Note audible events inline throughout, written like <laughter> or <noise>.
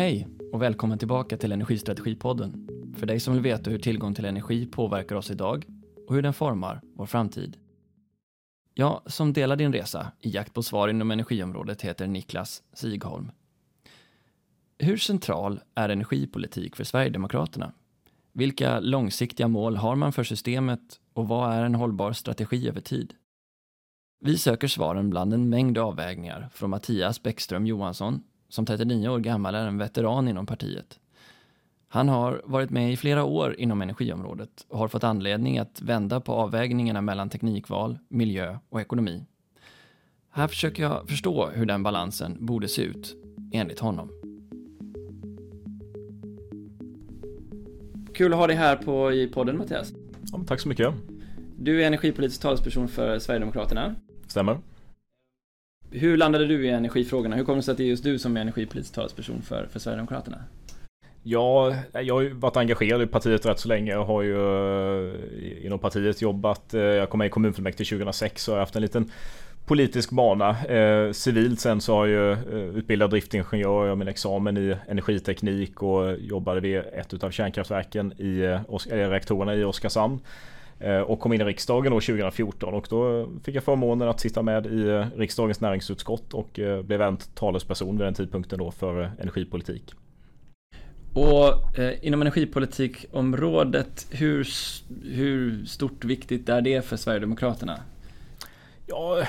Hej och välkommen tillbaka till Energistrategipodden. För dig som vill veta hur tillgång till energi påverkar oss idag och hur den formar vår framtid. Jag som delar din resa i jakt på svar inom energiområdet heter Niklas Sigholm. Hur central är energipolitik för Sverigedemokraterna? Vilka långsiktiga mål har man för systemet och vad är en hållbar strategi över tid? Vi söker svaren bland en mängd avvägningar från Mattias Bäckström Johansson, som 39 år gammal är en veteran inom partiet. Han har varit med i flera år inom energiområdet och har fått anledning att vända på avvägningarna mellan teknikval, miljö och ekonomi. Här försöker jag förstå hur den balansen borde se ut, enligt honom. Kul att ha dig här på, i podden Mattias. Ja, tack så mycket. Du är energipolitisk talesperson för Sverigedemokraterna. Stämmer. Hur landade du i energifrågorna? Hur kommer det sig att det är just du som är energipolitisk talesperson för, för Sverigedemokraterna? Ja, jag har ju varit engagerad i partiet rätt så länge. Jag har ju eh, inom partiet jobbat. Eh, jag kom med i kommunfullmäktige 2006 och har haft en liten politisk bana. Eh, civilt sen så har jag ju eh, utbildat driftingenjör. Jag har min examen i energiteknik och jobbade vid ett av kärnkraftverken i reaktorerna i Oskarshamn. Eh, och kom in i riksdagen år 2014 och då fick jag förmånen att sitta med i eh, riksdagens näringsutskott och eh, blev en talesperson vid den tidpunkten då för energipolitik. Och eh, inom energipolitikområdet, hur, hur stort viktigt är det för Sverigedemokraterna? Ja,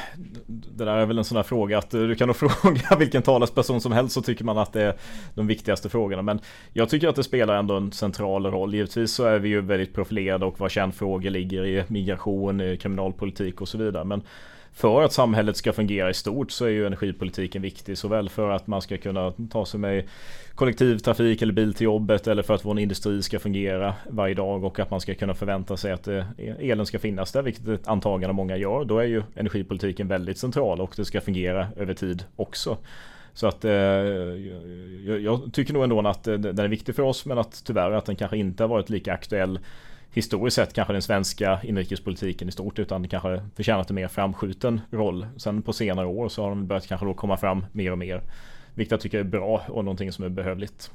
det där är väl en sån där fråga att eh, du kan nog <laughs> fråga vilken talesperson som helst så tycker man att det är de viktigaste frågorna. Men jag tycker att det spelar ändå en central roll. Givetvis så är vi ju väldigt profilerade och vad kärnfrågor ligger i migration, kriminalpolitik och så vidare. Men för att samhället ska fungera i stort så är ju energipolitiken viktig. Såväl för att man ska kunna ta sig med kollektivtrafik eller bil till jobbet eller för att vår industri ska fungera varje dag och att man ska kunna förvänta sig att eh, elen ska finnas där, vilket ett antagande många gör. Då är ju energipolitiken väldigt central och det ska fungera över tid också. Så att eh, jag, jag, tycker nog ändå att eh, den är viktig för oss men att tyvärr att den kanske inte har varit lika aktuell historiskt sett kanske den svenska inrikespolitiken i stort utan kanske förtjänat en mer framskjuten roll. Sen på senare år så har de börjat kanske då komma fram mer och mer. Vilket jag tycker är bra och någonting som är behövligt.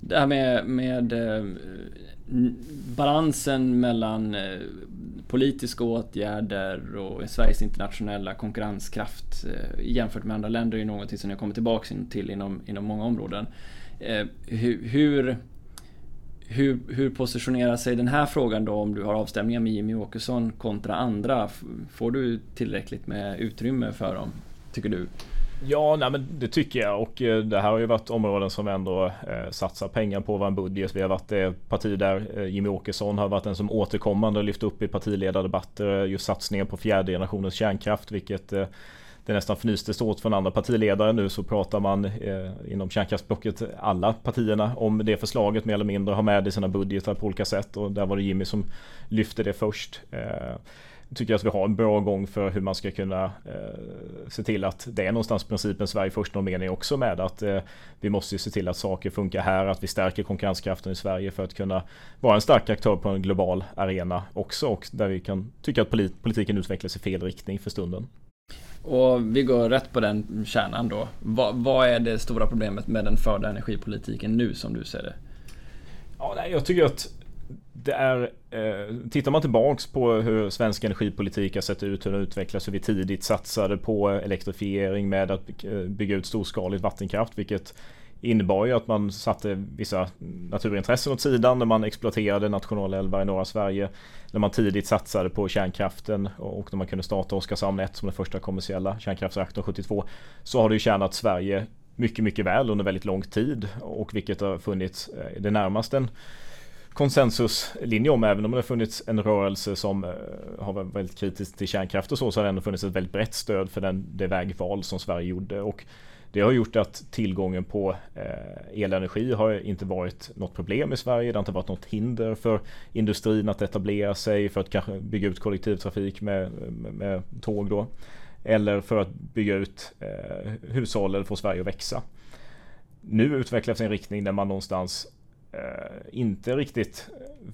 Det här med, med eh, balansen mellan eh, politiska åtgärder och Sveriges internationella konkurrenskraft eh, jämfört med andra länder är ju någonting som jag kommer tillbaka till inom, inom många områden. Eh, hur, hur hur, hur positionerar sig den här frågan då om du har avstämningar med Jimmy Åkesson kontra andra? Får du tillräckligt med utrymme för dem, tycker du? Ja, nej, men det tycker jag och eh, det här har ju varit områden som ändå eh, satsar pengar på vår budget. Vi har varit det parti där eh, Jimmy Åkesson har varit den som återkommande lyft upp i partiledardebatter eh, just satsningen på fjärde generationens kärnkraft, vilket eh, det nästan fnystes åt från andra partiledare. Nu så pratar man eh, inom kärnkraftsblocket alla partierna om det förslaget mer eller mindre har med i sina budgetar på olika sätt och där var det Jimmy som lyfte det först. Eh, tycker att vi har en bra gång för hur man ska kunna eh, se till att det är någonstans principen Sverige först någon mening också med att eh, vi måste se till att saker funkar här, att vi stärker konkurrenskraften i Sverige för att kunna vara en stark aktör på en global arena också och där vi kan tycka att polit politiken utvecklas i fel riktning för stunden. Och vi går rätt på den kärnan då. Vad, vad, är det stora problemet med den förda energipolitiken nu som du ser det? Ja, nej, jag tycker att det är, eh, tittar man tillbaks på hur svensk energipolitik har sett ut, hur den utvecklas, hur vi tidigt satsade på elektrifiering med att eh, bygga ut storskaligt vattenkraft, vilket innebar ju att man satte vissa naturintressen åt sidan när man exploaterade nationalälvar i norra Sverige. När man tidigt satsade på kärnkraften och när man kunde starta Oskarshamn 1 som den första kommersiella kärnkraftsreaktorn 72 så har det ju tjänat Sverige mycket, mycket väl under väldigt lång tid och vilket har funnits eh, det närmaste en konsensuslinje om även om det har funnits en rörelse som eh, har varit väldigt kritisk till kärnkraft och så så har det ändå funnits ett väldigt brett stöd för den, det vägval som Sverige gjorde och det har gjort att tillgången på eh, elenergi har inte varit något problem i Sverige. Det har inte varit något hinder för industrin att etablera sig för att kanske bygga ut kollektivtrafik med, med, med tåg då. Eller för att bygga ut eh, hushåll eller få Sverige att växa. Nu utvecklas en riktning där man någonstans Eh, inte riktigt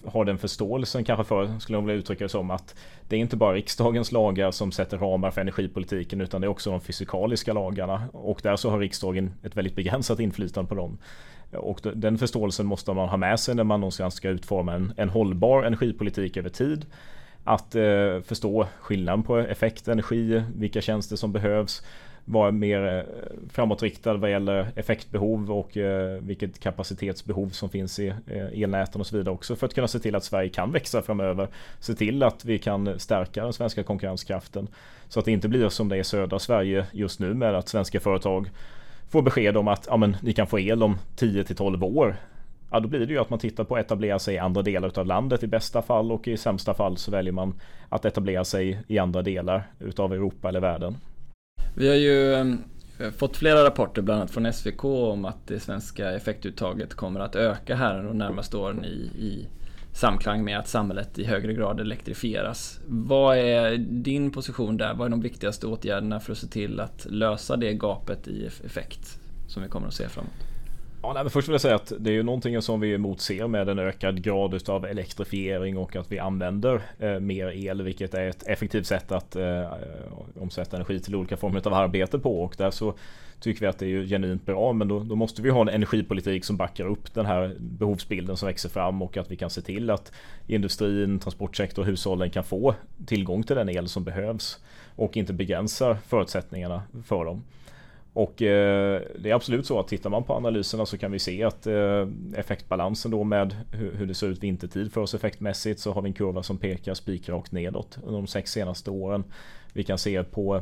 har den förståelsen kanske för, skulle jag vilja uttrycka det som, att det är inte bara riksdagens lagar som sätter ramar för energipolitiken utan det är också de fysikaliska lagarna och där så har riksdagen ett väldigt begränsat inflytande på dem. Och den förståelsen måste man ha med sig när man någonstans ska utforma en, en hållbar energipolitik över tid. Att eh, förstå skillnaden på effekt, energi, vilka tjänster som behövs vara mer eh, framåtriktad vad gäller effektbehov och eh, vilket kapacitetsbehov som finns i eh, elnäten och så vidare också för att kunna se till att Sverige kan växa framöver. Se till att vi kan stärka den svenska konkurrenskraften så att det inte blir som det är i södra Sverige just nu med att svenska företag får besked om att ja, men, ni kan få el om 10 till 12 år. Ja, då blir det ju att man tittar på att etablera sig i andra delar av landet i bästa fall och i sämsta fall så väljer man att etablera sig i andra delar utav Europa eller världen. Vi har ju ehm, fått flera rapporter, bland annat från SVK, om att det svenska effektuttaget kommer att öka här de närmaste åren i, i samklang med att samhället i högre grad elektrifieras. Vad är din position där? Vad är de viktigaste åtgärderna för att se till att lösa det gapet i effekt som vi kommer att se framåt? Ja, nej, men först vill jag säga att det är ju någonting som vi motser med en ökad grad utav elektrifiering och att vi använder eh, mer el, vilket är ett effektivt sätt att eh, omsätta energi till olika former av arbete på. Och där så tycker vi att det är ju genuint bra, men då, då, måste vi ha en energipolitik som backar upp den här behovsbilden som växer fram och att vi kan se till att industrin, transportsektorn och hushållen kan få tillgång till den el som behövs och inte begränsar förutsättningarna för dem. Och eh, det är absolut så att tittar man på analyserna så kan vi se att eh, effektbalansen då med hur, hur, det ser ut vintertid för oss effektmässigt så har vi en kurva som pekar spikrakt nedåt under de sex senaste åren. Vi kan se på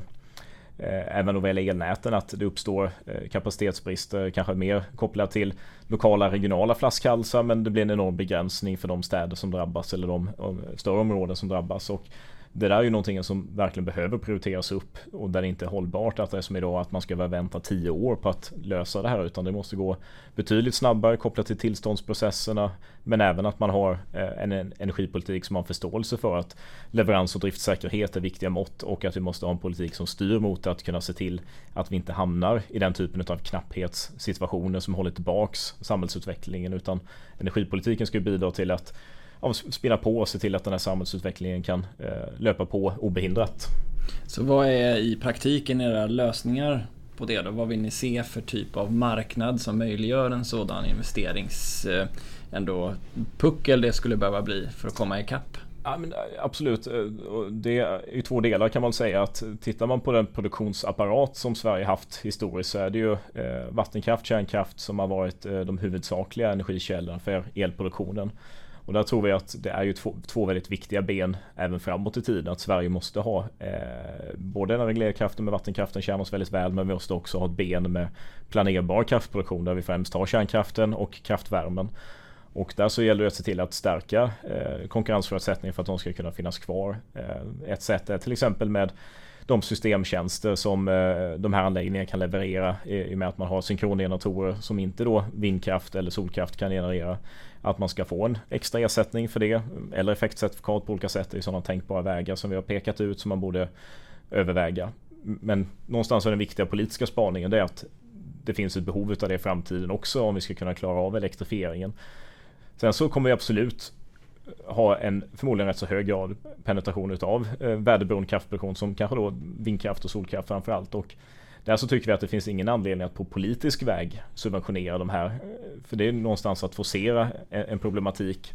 eh, även vad gäller elnäten att det uppstår eh, kapacitetsbrister, kanske mer kopplat till lokala regionala flaskhalsar men det blir en enorm begränsning för de städer som drabbas eller de, de större områden som drabbas. Och det där är ju någonting som verkligen behöver prioriteras upp och där det inte är hållbart att det är som idag att man ska behöva vänta tio år på att lösa det här utan det måste gå betydligt snabbare kopplat till tillståndsprocesserna men även att man har eh, en energipolitik som har förståelse för att leverans och driftsäkerhet är viktiga mått och att vi måste ha en politik som styr mot att kunna se till att vi inte hamnar i den typen av knapphetssituationer som håller tillbaks samhällsutvecklingen utan energipolitiken ska bidra till att spinna på och se till att den här samhällsutvecklingen kan eh, löpa på obehindrat. Så vad är i praktiken era lösningar på det då? Vad vill ni se för typ av marknad som möjliggör en sådan investerings eh, ändå puckel det skulle behöva bli för att komma ikapp? Ja, men eh, absolut, det är två delar kan man säga att tittar man på den produktionsapparat som Sverige haft historiskt så är det ju vattenkraft, kärnkraft som har varit de huvudsakliga energikällorna för elproduktionen. Och där tror vi att det är ju två, två väldigt viktiga ben även framåt i tiden. Att Sverige måste ha eh, både den reglerade kraften med vattenkraften tjänar oss väldigt väl men vi måste också ha ett ben med planerbar kraftproduktion där vi främst har kärnkraften och kraftvärmen. Och där så gäller det att se till att stärka eh, konkurrensförutsättningar för att de ska kunna finnas kvar. Eh, ett sätt är till exempel med de systemtjänster som eh, de här anläggningarna kan leverera i och med att man har synkrongeneratorer som inte då vindkraft eller solkraft kan generera. Att man ska få en extra ersättning för det eller effektcertifikat på olika sätt. Det är sådana tänkbara vägar som vi har pekat ut som man borde överväga. Men någonstans är den viktiga politiska spaningen det är att det finns ett behov av det i framtiden också om vi ska kunna klara av elektrifieringen. Sen så kommer vi absolut ha en förmodligen rätt så hög grad penetration utav eh, väderberoende kraftproduktion som kanske då vindkraft och solkraft framförallt. Och där så tycker vi att det finns ingen anledning att på politisk väg subventionera de här. Eh, för det är någonstans att forcera en problematik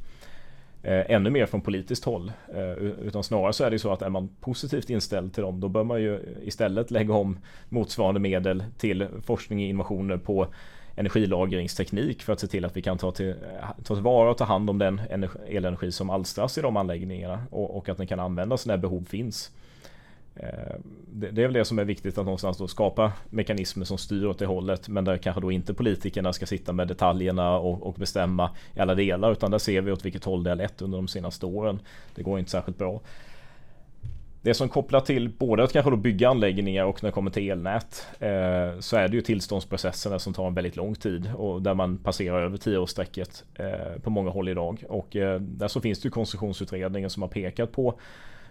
eh, ännu mer från politiskt håll. Eh, utan snarare så är det så att är man positivt inställd till dem då bör man ju istället lägga om motsvarande medel till forskning och innovationer på energilagringsteknik för att se till att vi kan ta, till, eh, ta tillvara och ta hand om den elenergi som alstras i de anläggningarna och, och att den kan användas när behov finns. Eh, det, det är väl det som är viktigt att någonstans då skapa mekanismer som styr åt det hållet men där kanske då inte politikerna ska sitta med detaljerna och, och bestämma i alla delar utan där ser vi åt vilket håll det har lett under de senaste åren. Det går inte särskilt bra. Det som kopplar till både att kanske då bygga anläggningar och när det kommer till elnät eh, så är det ju tillståndsprocesserna som tar en väldigt lång tid och där man passerar över tioårsstrecket eh, på många håll idag. Och eh, där så finns det ju koncessionsutredningen som har pekat på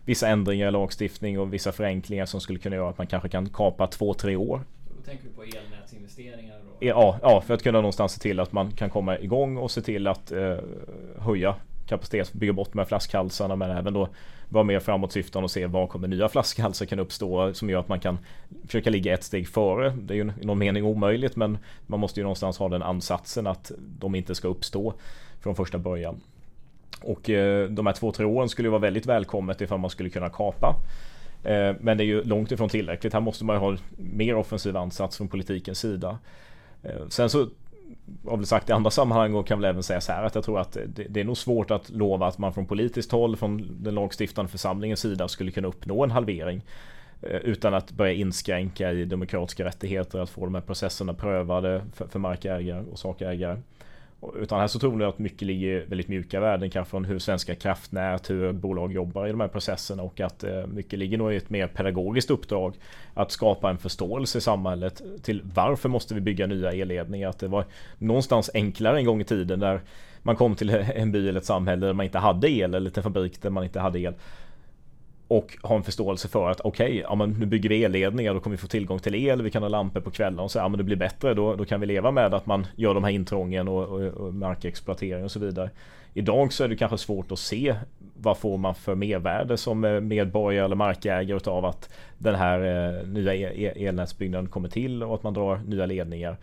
vissa ändringar i lagstiftning och vissa förenklingar som skulle kunna göra att man kanske kan kapa två, tre år. Då tänker du på elnätsinvesteringar? Då? Ja, ja, för att kunna någonstans se till att man kan komma igång och se till att eh, höja kapacitet, att bygga bort de här flaskhalsarna men även då vara mer framåtsyftande och se var kommer nya flaskhalsar kan uppstå som gör att man kan försöka ligga ett steg före. Det är ju i någon mening omöjligt men man måste ju någonstans ha den ansatsen att de inte ska uppstå från första början. Och eh, de här två, tre åren skulle ju vara väldigt välkommet ifall man skulle kunna kapa. Eh, men det är ju långt ifrån tillräckligt. Här måste man ju ha mer offensiv ansats från politikens sida. Eh, sen så har väl sagt i andra sammanhang och kan väl även säga så här att jag tror att det, det, är nog svårt att lova att man från politiskt håll, från den lagstiftande församlingens sida skulle kunna uppnå en halvering. Eh, utan att börja inskränka i demokratiska rättigheter, att få de här processerna prövade för, för markägare och sakägare. Utan här så tror jag att mycket ligger väldigt mjuka värden kanske från hur svenska kraftnät, hur bolag jobbar i de här processerna och att eh, mycket ligger nog i ett mer pedagogiskt uppdrag att skapa en förståelse i samhället till varför måste vi bygga nya elledningar? Att det var någonstans enklare en gång i tiden där man kom till <laughs> en by eller ett samhälle där man inte hade el eller till en fabrik där man inte hade el och ha en förståelse för att okej, okay, ja, men nu bygger vi elledningar, då kommer vi få tillgång till el, vi kan ha lampor på kvällen och så, ja men det blir bättre, då, då kan vi leva med att man gör de här intrången och, och, och markexploatering och så vidare. Idag så är det kanske svårt att se vad får man för mervärde som eh, medborgare eller markägare utav att den här eh, nya e-, e-, elnätsbyggnaden kommer till och att man drar nya ledningar.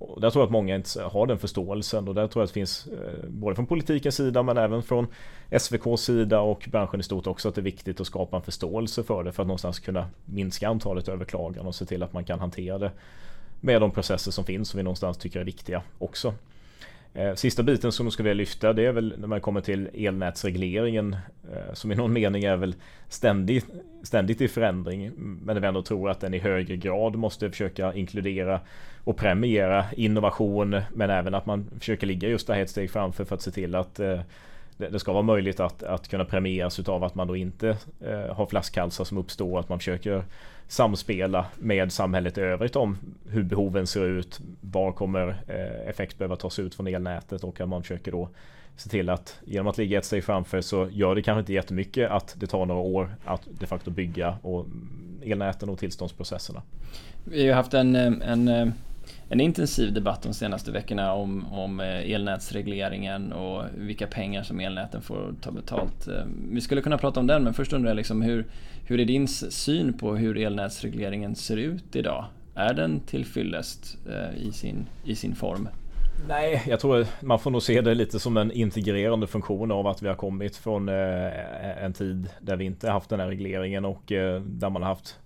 Och där tror jag att många inte har den förståelsen och där tror jag att det finns eh, både från politikens sida men även från SVKs sida och branschen i stort också att det är viktigt att skapa en förståelse för det för att någonstans kunna minska antalet överklaganden och se till att man kan hantera det med de processer som finns som vi någonstans tycker är viktiga också. Eh, sista biten som jag skulle vilja lyfta det är väl när man kommer till elnätsregleringen eh, som i någon mening är väl ständigt, ständigt i förändring men vi ändå tror att den i högre grad måste försöka inkludera och premiera innovation men även att man försöker ligga just det här ett steg framför för att se till att eh, det, det ska vara möjligt att, att kunna premieras utav att man då inte eh, har flaskhalsar som uppstår, att man försöker samspela med samhället i övrigt om hur behoven ser ut, var kommer eh, effekt behöva tas ut från elnätet och att man försöker då se till att genom att ligga ett steg framför så gör det kanske inte jättemycket att det tar några år att de facto bygga och mm, elnäten och tillståndsprocesserna. Vi har haft en, eh, en eh, en intensiv debatt de senaste veckorna om, om eh, elnätsregleringen och vilka pengar som elnäten får ta betalt. Eh, vi skulle kunna prata om den, men först undrar jag liksom hur, hur är din syn på hur elnätsregleringen ser ut idag? Är den tillfyllest eh, i sin, i sin form? Nej, jag tror man får nog se det lite som en integrerande funktion av att vi har kommit från en tid där vi inte haft den här regleringen och där man har haft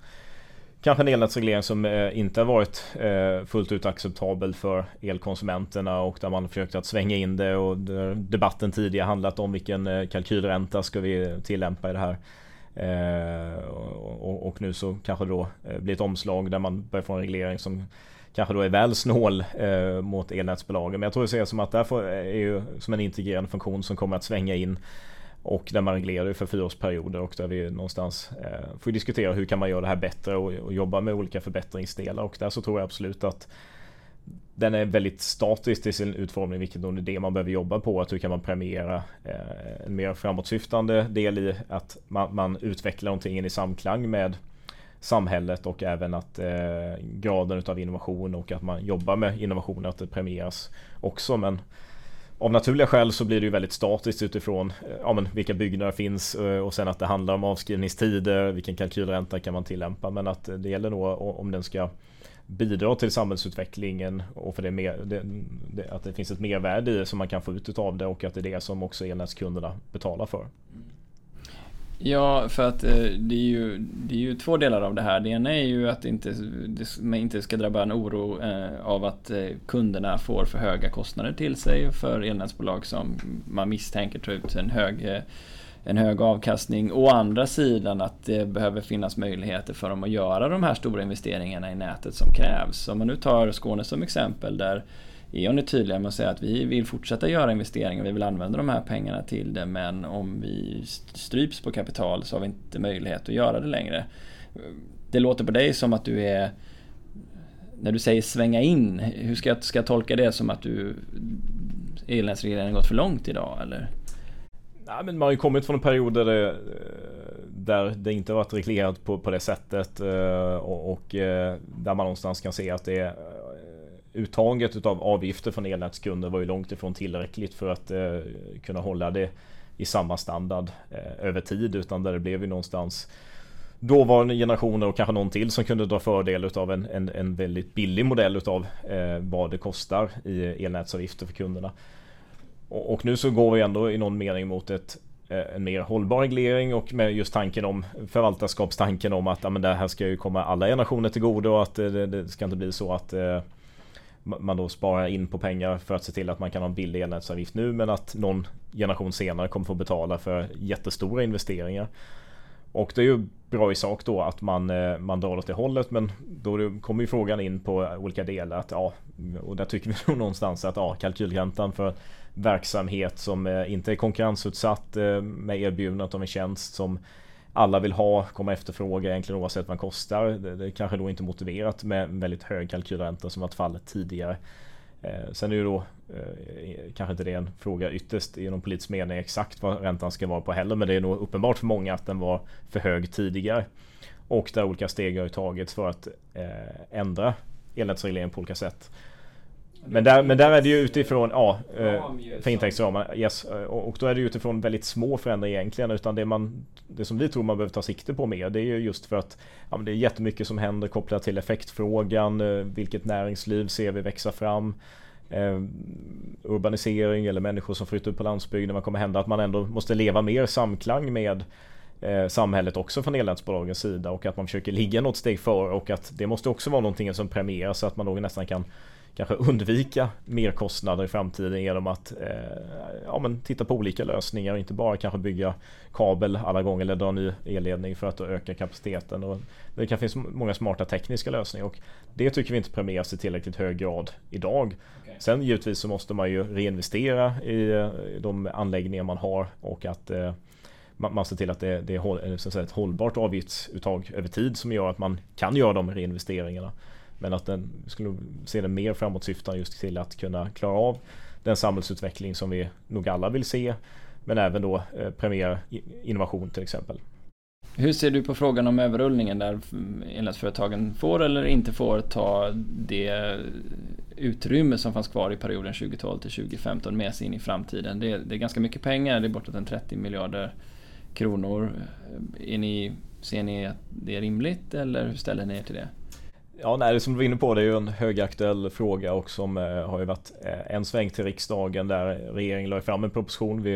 kanske en elnätsreglering som eh, inte har varit eh, fullt ut acceptabel för elkonsumenterna och där man försökt att svänga in det och debatten tidigare handlat om vilken eh, kalkylränta ska vi tillämpa i det här. Eh, och nu så kanske då eh, blir ett omslag där man börjar få en reglering som kanske då är väl snål eh, mot elnätsbolagen. Men jag tror det ser som att det är ju som en integrerande funktion som kommer att svänga in och där man reglerar för fyraårsperioder och där vi någonstans eh, får diskutera hur kan man göra det här bättre och, och, jobba med olika förbättringsdelar. Och där så tror jag absolut att den är väldigt statisk i sin utformning, vilket då är det man behöver jobba på. Att hur kan man premiera eh, en mer framåtsyftande del i att man, man utvecklar någonting i samklang med samhället och även att eh, graden utav innovation och att man jobbar med innovation, att det premieras också. Men av naturliga skäl så blir det ju väldigt statiskt utifrån eh, ja, men vilka byggnader finns eh, och sen att det handlar om avskrivningstider, vilken kalkylränta kan man tillämpa men att det gäller nog om den ska bidra till samhällsutvecklingen och för det, mer, det, det, att det finns ett mervärde i som man kan få ut av det och att det är det som också elnätskunderna betalar för. Mm. Ja, för att eh, det, är ju, det är ju två delar av det här. Det ena är ju att det inte, det inte ska drabba en oro eh, av att eh, kunderna får för höga kostnader till sig för elnätsbolag som man misstänker tar ut en hög, eh, en hög avkastning. Å andra sidan att det behöver finnas möjligheter för dem att göra de här stora investeringarna i nätet som krävs. Om man nu tar Skåne som exempel där E.ON är tydliga med att säga att vi vill fortsätta göra investeringar, vi vill använda de här pengarna till det men om vi stryps på kapital så har vi inte möjlighet att göra det längre. Det låter på dig som att du är när du säger svänga in, hur ska jag, ska jag tolka det som att du elnätsregleringen gått för långt idag eller? Nej, men man har ju kommit från en period där det, där det inte varit reglerat på, på det sättet eh, och, och eh, där man någonstans kan se att det är uttaget utav avgifter från elnätskunder var ju långt ifrån tillräckligt för att eh, kunna hålla det i samma standard eh, över tid utan där det blev ju någonstans dåvarande generationer och kanske någon till som kunde dra fördel av en, en, en väldigt billig modell utav eh, vad det kostar i elnätsavgifter för kunderna. Och, och, nu så går vi ändå i någon mening mot ett, eh, en mer hållbar reglering och med just tanken om förvaltarskapstanken om att ja, men det här ska ju komma alla generationer till godo och att eh, det, det ska inte bli så att eh, man då sparar in på pengar för att se till att man kan ha en billig elnätsavgift nu men att någon generation senare kommer få betala för jättestora investeringar. Och det är ju bra i sak då att man, eh, man drar åt det hållet men då kommer ju frågan in på olika delar att ja och där tycker vi <laughs> nog någonstans att ja kalkylräntan för verksamhet som eh, inte är konkurrensutsatt eh, med erbjudandet av en tjänst som alla vill ha, kommer efterfråga egentligen oavsett vad den kostar. Det, det är kanske då inte motiverat med väldigt hög kalkylränta som varit fallet tidigare. Eh, sen är ju då eh, kanske inte det en fråga ytterst i någon politisk mening exakt vad räntan ska vara på heller men det är nog uppenbart för många att den var för hög tidigare. Och där olika steg har tagits för att eh, ändra elnätsregleringen på olika sätt. Men där, men där är det ju utifrån, ja, eh, för intäktsramarna, yes. Eh, och då är det ju utifrån väldigt små förändringar egentligen. Utan det, man, det som vi tror man behöver ta sikte på mer, det är ju just för att ja, det är jättemycket som händer kopplat till effektfrågan. Eh, vilket näringsliv ser vi växa fram? Eh, urbanisering eller människor som flyttar ut på landsbygden. Vad kommer hända? Att man ändå måste leva mer samklang med eh, samhället också från elnätsbolagens sida och att man försöker ligga något steg före och att det måste också vara någonting som premieras så att man då nästan kan kanske undvika merkostnader i framtiden genom att eh, ja, men titta på olika lösningar och inte bara kanske bygga kabel alla gånger eller dra ny elledning för att öka kapaciteten. Och det kan finnas många smarta tekniska lösningar och det tycker vi inte premieras i tillräckligt hög grad idag. Okay. Sen givetvis så måste man ju reinvestera i eh, de anläggningar man har och att eh, man ser till att det, det är ett hållbart avgiftsuttag över tid som gör att man kan göra de reinvesteringarna. Men att den skulle se den mer framåtsyftande just till att kunna klara av den samhällsutveckling som vi nog alla vill se. Men även då eh, premiera innovation till exempel. Hur ser du på frågan om överrullningen där mm, elnätsföretagen får eller inte får ta det utrymme som fanns kvar i perioden 2012 till 2015 med sig in i framtiden? Det är, det är ganska mycket pengar, det är bortåt en 30 miljarder kronor. Är ni, ser ni att det är rimligt eller hur ställer ni er till det? Ja, nej, det som du var inne på det är ju en högaktuell fråga och som eh, har ju varit eh, en sväng till riksdagen där regeringen la fram en proposition. Vi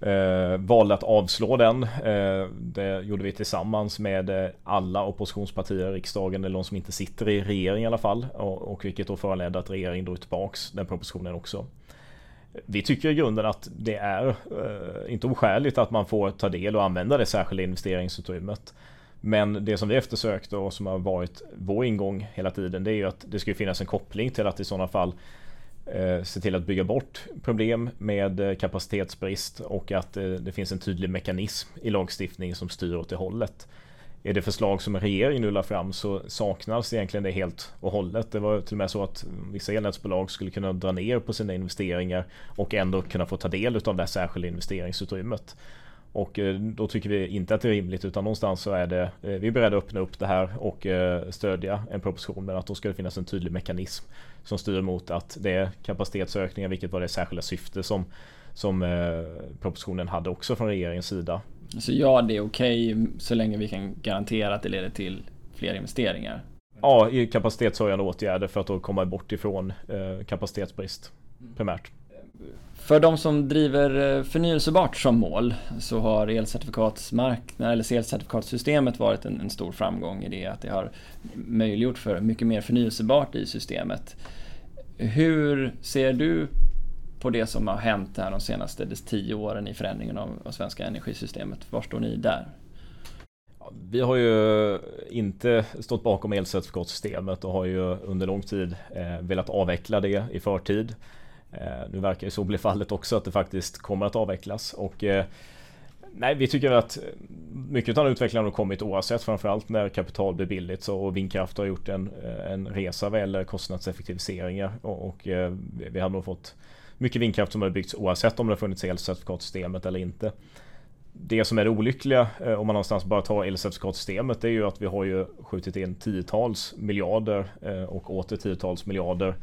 eh, valde att avslå den. Eh, det gjorde vi tillsammans med eh, alla oppositionspartier i riksdagen, eller de som inte sitter i regering i alla fall. Och, och vilket då föranledde att regeringen drog tillbaks den propositionen också. Vi tycker i grunden att det är eh, inte oskäligt att man får ta del och använda det särskilda investeringsutrymmet. Men det som vi eftersökte och som har varit vår ingång hela tiden det är ju att det ska finnas en koppling till att i sådana fall eh, se till att bygga bort problem med eh, kapacitetsbrist och att eh, det finns en tydlig mekanism i lagstiftningen som styr åt det hållet. I det förslag som regeringen nu la fram så saknas egentligen det helt och hållet. Det var till och med så att vissa elnätsbolag skulle kunna dra ner på sina investeringar och ändå kunna få ta del av det här särskilda investeringsutrymmet. Och eh, då tycker vi inte att det är rimligt utan någonstans så är det eh, Vi är beredda att öppna upp det här och eh, stödja en proposition men att då ska det finnas en tydlig mekanism Som styr mot att det är kapacitetsökningar vilket var det särskilda syfte som Som propositionen hade också från regeringens sida. Så ja, det är okej okay, så länge vi kan garantera att det leder till fler investeringar? Ja, i kapacitetshöjande åtgärder för att då komma bort ifrån kapacitetsbrist primärt. För de som driver eh, förnyelsebart som mål så har elcertifikatsmarknaden eller elcertifikatssystemet varit en, en, stor framgång i det att det har möjliggjort för mycket mer förnyelsebart i systemet. Hur ser du på det som har hänt här de senaste tio åren i förändringen av, av svenska energisystemet? Var står ni där? Vi har ju inte stått bakom elcertifikatssystemet och har ju under lång tid eh, velat avveckla det i förtid. Eh, nu verkar ju så bli fallet också att det faktiskt kommer att avvecklas och eh, Nej, vi tycker att mycket av den utvecklingen har kommit oavsett framförallt när kapital blir billigt så och vindkraft har gjort en, eh, en resa vad gäller kostnadseffektiviseringar och, och vi har nog fått mycket vindkraft som har byggts oavsett om det har funnits elcertifikatsystemet eller inte. det som är det olyckliga om man någonstans bara tar elcertifikatsystemet det är ju att vi har ju skjutit in tiotals miljarder och åter tiotals miljarder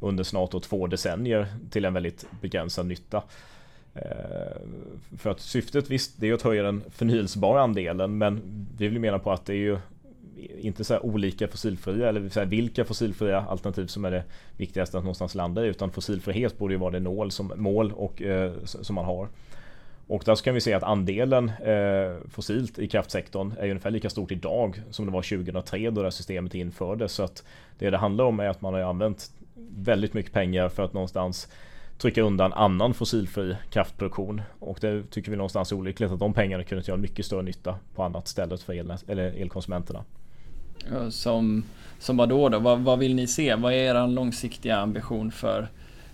under snart två decennier till en väldigt begränsad nytta. Eh, för att syftet visst, det är att höja den förnyelsebara andelen men vi vill mena på att det är ju inte så olika fossilfria eller så vilka fossilfria alternativ som är det viktigaste att någonstans landa i utan fossilfrihet borde ju vara det mål som, mål och, eh, som man har. Och där så kan vi se att andelen eh, fossilt i kraftsektorn är ungefär lika stort idag som det var 2003 då det här systemet infördes. Så att det det handlar om är att man har använt väldigt mycket pengar för att någonstans trycka undan annan fossilfri kraftproduktion. Och det tycker vi någonstans är olyckligt att de pengarna kunde göra mycket större nytta på annat ställe för el, eller elkonsumenterna. Som, som vad då? då? Vad, vad vill ni se? Vad är er långsiktiga ambition för,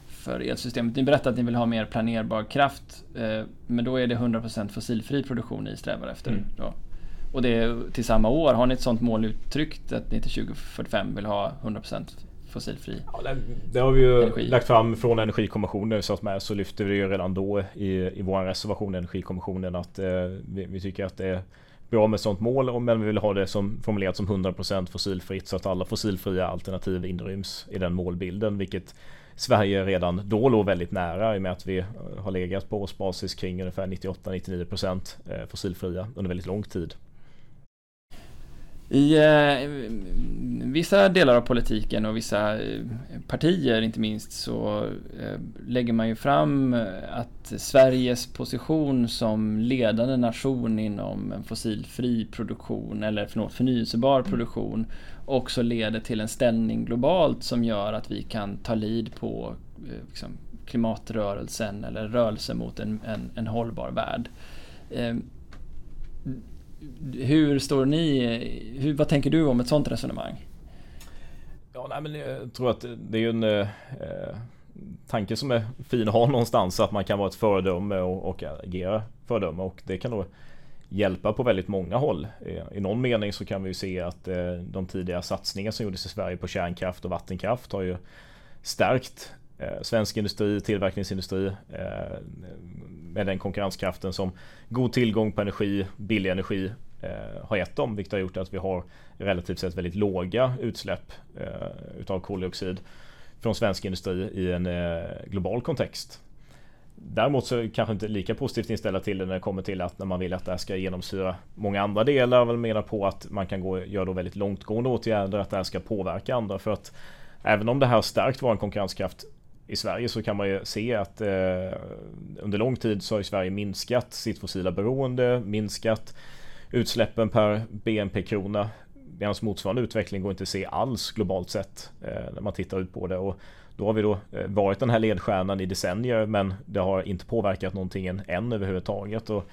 för elsystemet? Ni berättar att ni vill ha mer planerbar kraft, eh, men då är det 100% fossilfri produktion ni strävar efter. Mm. Då. Och det är till samma år. Har ni ett sådant mål uttryckt att ni till 2045 vill ha 100% fossilfri ja, det, det har vi ju energi. lagt fram från Energikommissionen så att med så lyfter vi ju redan då i, i vår reservation Energikommissionen att eh, vi, vi, tycker att det är bra med ett sådant mål men vi vill ha det som formulerat som 100% fossilfritt så att alla fossilfria alternativ inryms i den målbilden vilket Sverige redan då låg väldigt nära i och med att vi har legat på årsbasis kring ungefär 98-99% eh, fossilfria under väldigt lång tid. I eh, vissa delar av politiken och vissa eh, partier inte minst så eh, lägger man ju fram eh, att Sveriges position som ledande nation inom en fossilfri produktion eller förlåt, förnyelsebar mm. produktion också leder till en ställning globalt som gör att vi kan ta lid på eh, liksom, klimatrörelsen eller rörelse mot en, en, en hållbar värld. Hur står ni, hur, vad tänker du om ett sånt resonemang? Ja, nej, men eh, jag tror att det är en eh, tanke som är fin att ha någonstans. Att man kan vara ett föredöme och, och agera föredöme. Och det kan då hjälpa på väldigt många håll. Eh, I någon mening så kan vi ju se att eh, de tidiga satsningar som gjordes i Sverige på kärnkraft och vattenkraft har ju stärkt eh, svensk industri, tillverkningsindustri eh, med den konkurrenskraften som god tillgång på energi, billig energi eh, har gett dem, vilket har gjort att vi har relativt sett väldigt låga utsläpp eh, utav koldioxid från svensk industri i en eh, global kontext. Däremot så är jag kanske inte lika positivt inställda till det när det kommer till att när man vill att det här ska genomsyra många andra delar. Jag menar på att man kan gå, göra då väldigt långtgående åtgärder, att det här ska påverka andra. För att även om det här har stärkt vår konkurrenskraft i Sverige så kan man ju se att eh, under lång tid så har Sverige minskat sitt fossila beroende, minskat utsläppen per BNP-krona. Medan motsvarande utveckling går inte att se alls globalt sett eh, när man tittar ut på det. Och då har vi då eh, varit den här ledstjärnan i decennier men det har inte påverkat någonting än överhuvudtaget. Och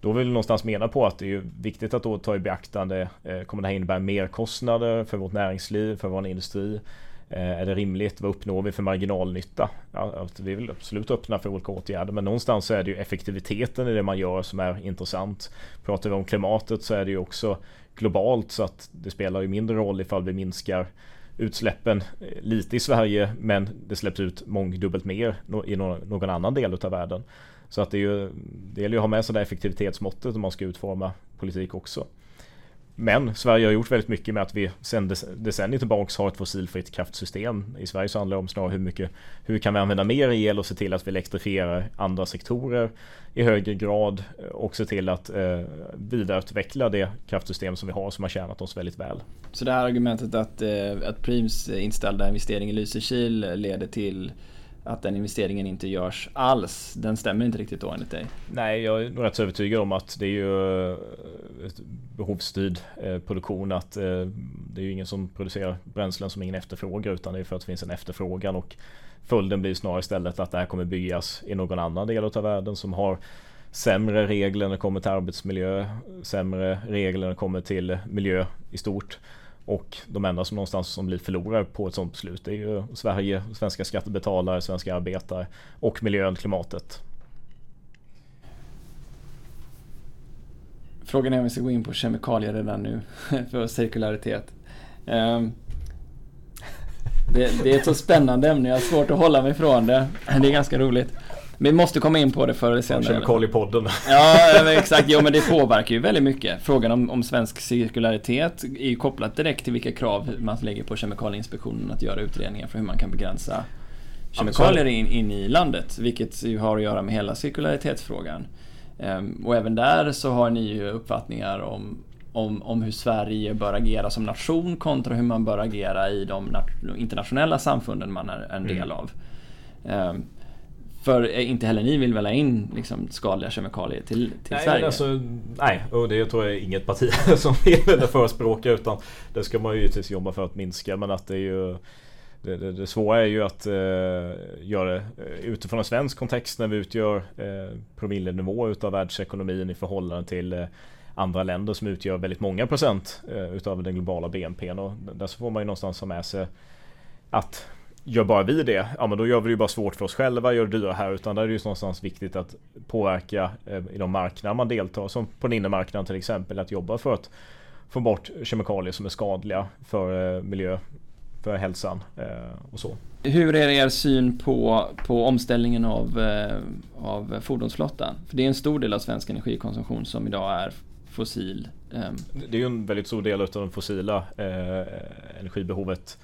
då vill vi någonstans mena på att det är viktigt att då ta i beaktande, eh, kommer det här innebära mer kostnader för vårt näringsliv, för vår industri? Eh, är det rimligt? Vad uppnår vi för marginalnytta? Ja, alltså, vi vill absolut öppna för olika åtgärder men någonstans så är det ju effektiviteten i det man gör som är intressant. Pratar vi om klimatet så är det ju också globalt så att det spelar ju mindre roll ifall vi minskar utsläppen eh, lite i Sverige men det släpps ut mångdubbelt mer i någon annan del av världen. Så att det, är ju, det gäller ju att ha med sig det effektivitetsmåttet om man ska utforma politik också. Men Sverige har gjort väldigt mycket med att vi sedan decennier tillbaks har ett fossilfritt kraftsystem. I Sverige så handlar det om snarare hur mycket Hur kan vi använda mer el och se till att vi elektrifierar andra sektorer i högre grad och se till att eh, vidareutveckla det kraftsystem som vi har som har tjänat oss väldigt väl. Så det här argumentet att, eh, att Preems inställda investering i Lysekil leder till att den investeringen inte görs alls. Den stämmer inte riktigt då enligt dig? Nej, jag är nog rätt övertygad om att det är ju eh, ett behovsstyrd eh, produktion. Att eh, det är ju ingen som producerar bränslen som ingen efterfrågar utan det är för att det finns en efterfrågan och följden blir snarare istället att det här kommer byggas i någon annan del av världen som har sämre regler när det kommer till arbetsmiljö, sämre regler när det kommer till miljö i stort. Och de enda som någonstans som blir förlorare på ett sådant beslut är ju Sverige, svenska skattebetalare, svenska arbetare och miljön, klimatet. Frågan är om vi ska gå in på kemikalier redan nu <laughs> för cirkularitet. Ehm, det, det, är ett så spännande ämne, jag har svårt att hålla mig från det. Det är ganska roligt. Vi måste komma in på det förr eller senare. Kemikaliepodden. Ja, exakt. Jo, men det påverkar ju väldigt mycket. Frågan om, om svensk cirkularitet är ju kopplat direkt till vilka krav man lägger på Kemikalieinspektionen att göra utredningar för hur man kan begränsa kemikalier in, in i landet. Vilket ju har att göra med hela cirkularitetsfrågan. Um, och även där så har ni ju uppfattningar om om, om hur Sverige bör agera som nation kontra hur man bör agera i de internationella samfunden man är en del mm. av. Um, för inte heller ni vill väl ha in liksom, skadliga kemikalier till, till nej, Sverige? Alltså, nej, och det tror jag inget parti <laughs> som vill eller förespråkar utan det ska man ju givetvis jobba för att minska. Men att det är ju det, det, det svåra är ju att eh, göra det eh, utifrån en svensk kontext när vi utgör eh, promillenivå utav världsekonomin i förhållande till eh, andra länder som utgör väldigt många procent eh, utav den globala BNPn och där så får man ju någonstans ha med sig att gör bara vi det, ja men då gör vi det ju bara svårt för oss själva, gör det dyrare här, utan där är det ju någonstans viktigt att påverka eh, i de marknader man deltar, som på den inre marknaden till exempel, att jobba för att få bort kemikalier som är skadliga för eh, miljö, för hälsan och så. Hur är er syn på, på omställningen av, av fordonsflottan? För det är en stor del av svensk energikonsumtion som idag är fossil. Ehm. Det är ju en väldigt stor del av det fossila eh, energibehovet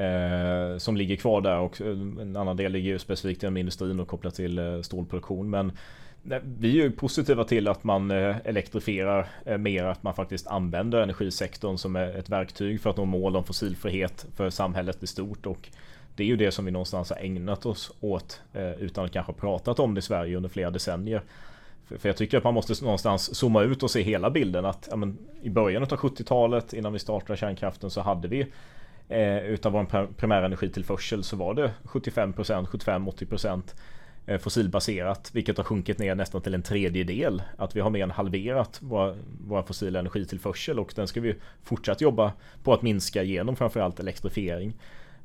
eh, som ligger kvar där och eh, en annan del ligger ju specifikt inom industrin och kopplat till eh, stålproduktion. Men eh, vi är ju positiva till att man eh, elektrifierar eh, mer, att man faktiskt använder energisektorn som eh, ett verktyg för att nå mål om fossilfrihet för samhället i stort. Och det är ju det som vi någonstans har ägnat oss åt utan att kanske pratat om det i Sverige under flera decennier. För jag tycker att man måste någonstans zooma ut och se hela bilden. Att ja, men, I början av 70-talet innan vi startade kärnkraften så hade vi eh, utav vår primära energitillförsel så var det 75%, 75-80% eh, fossilbaserat vilket har sjunkit ner nästan till en tredjedel. Att vi har mer än halverat våra, våra fossila energitillförsel och den ska vi fortsatt jobba på att minska genom framförallt elektrifiering.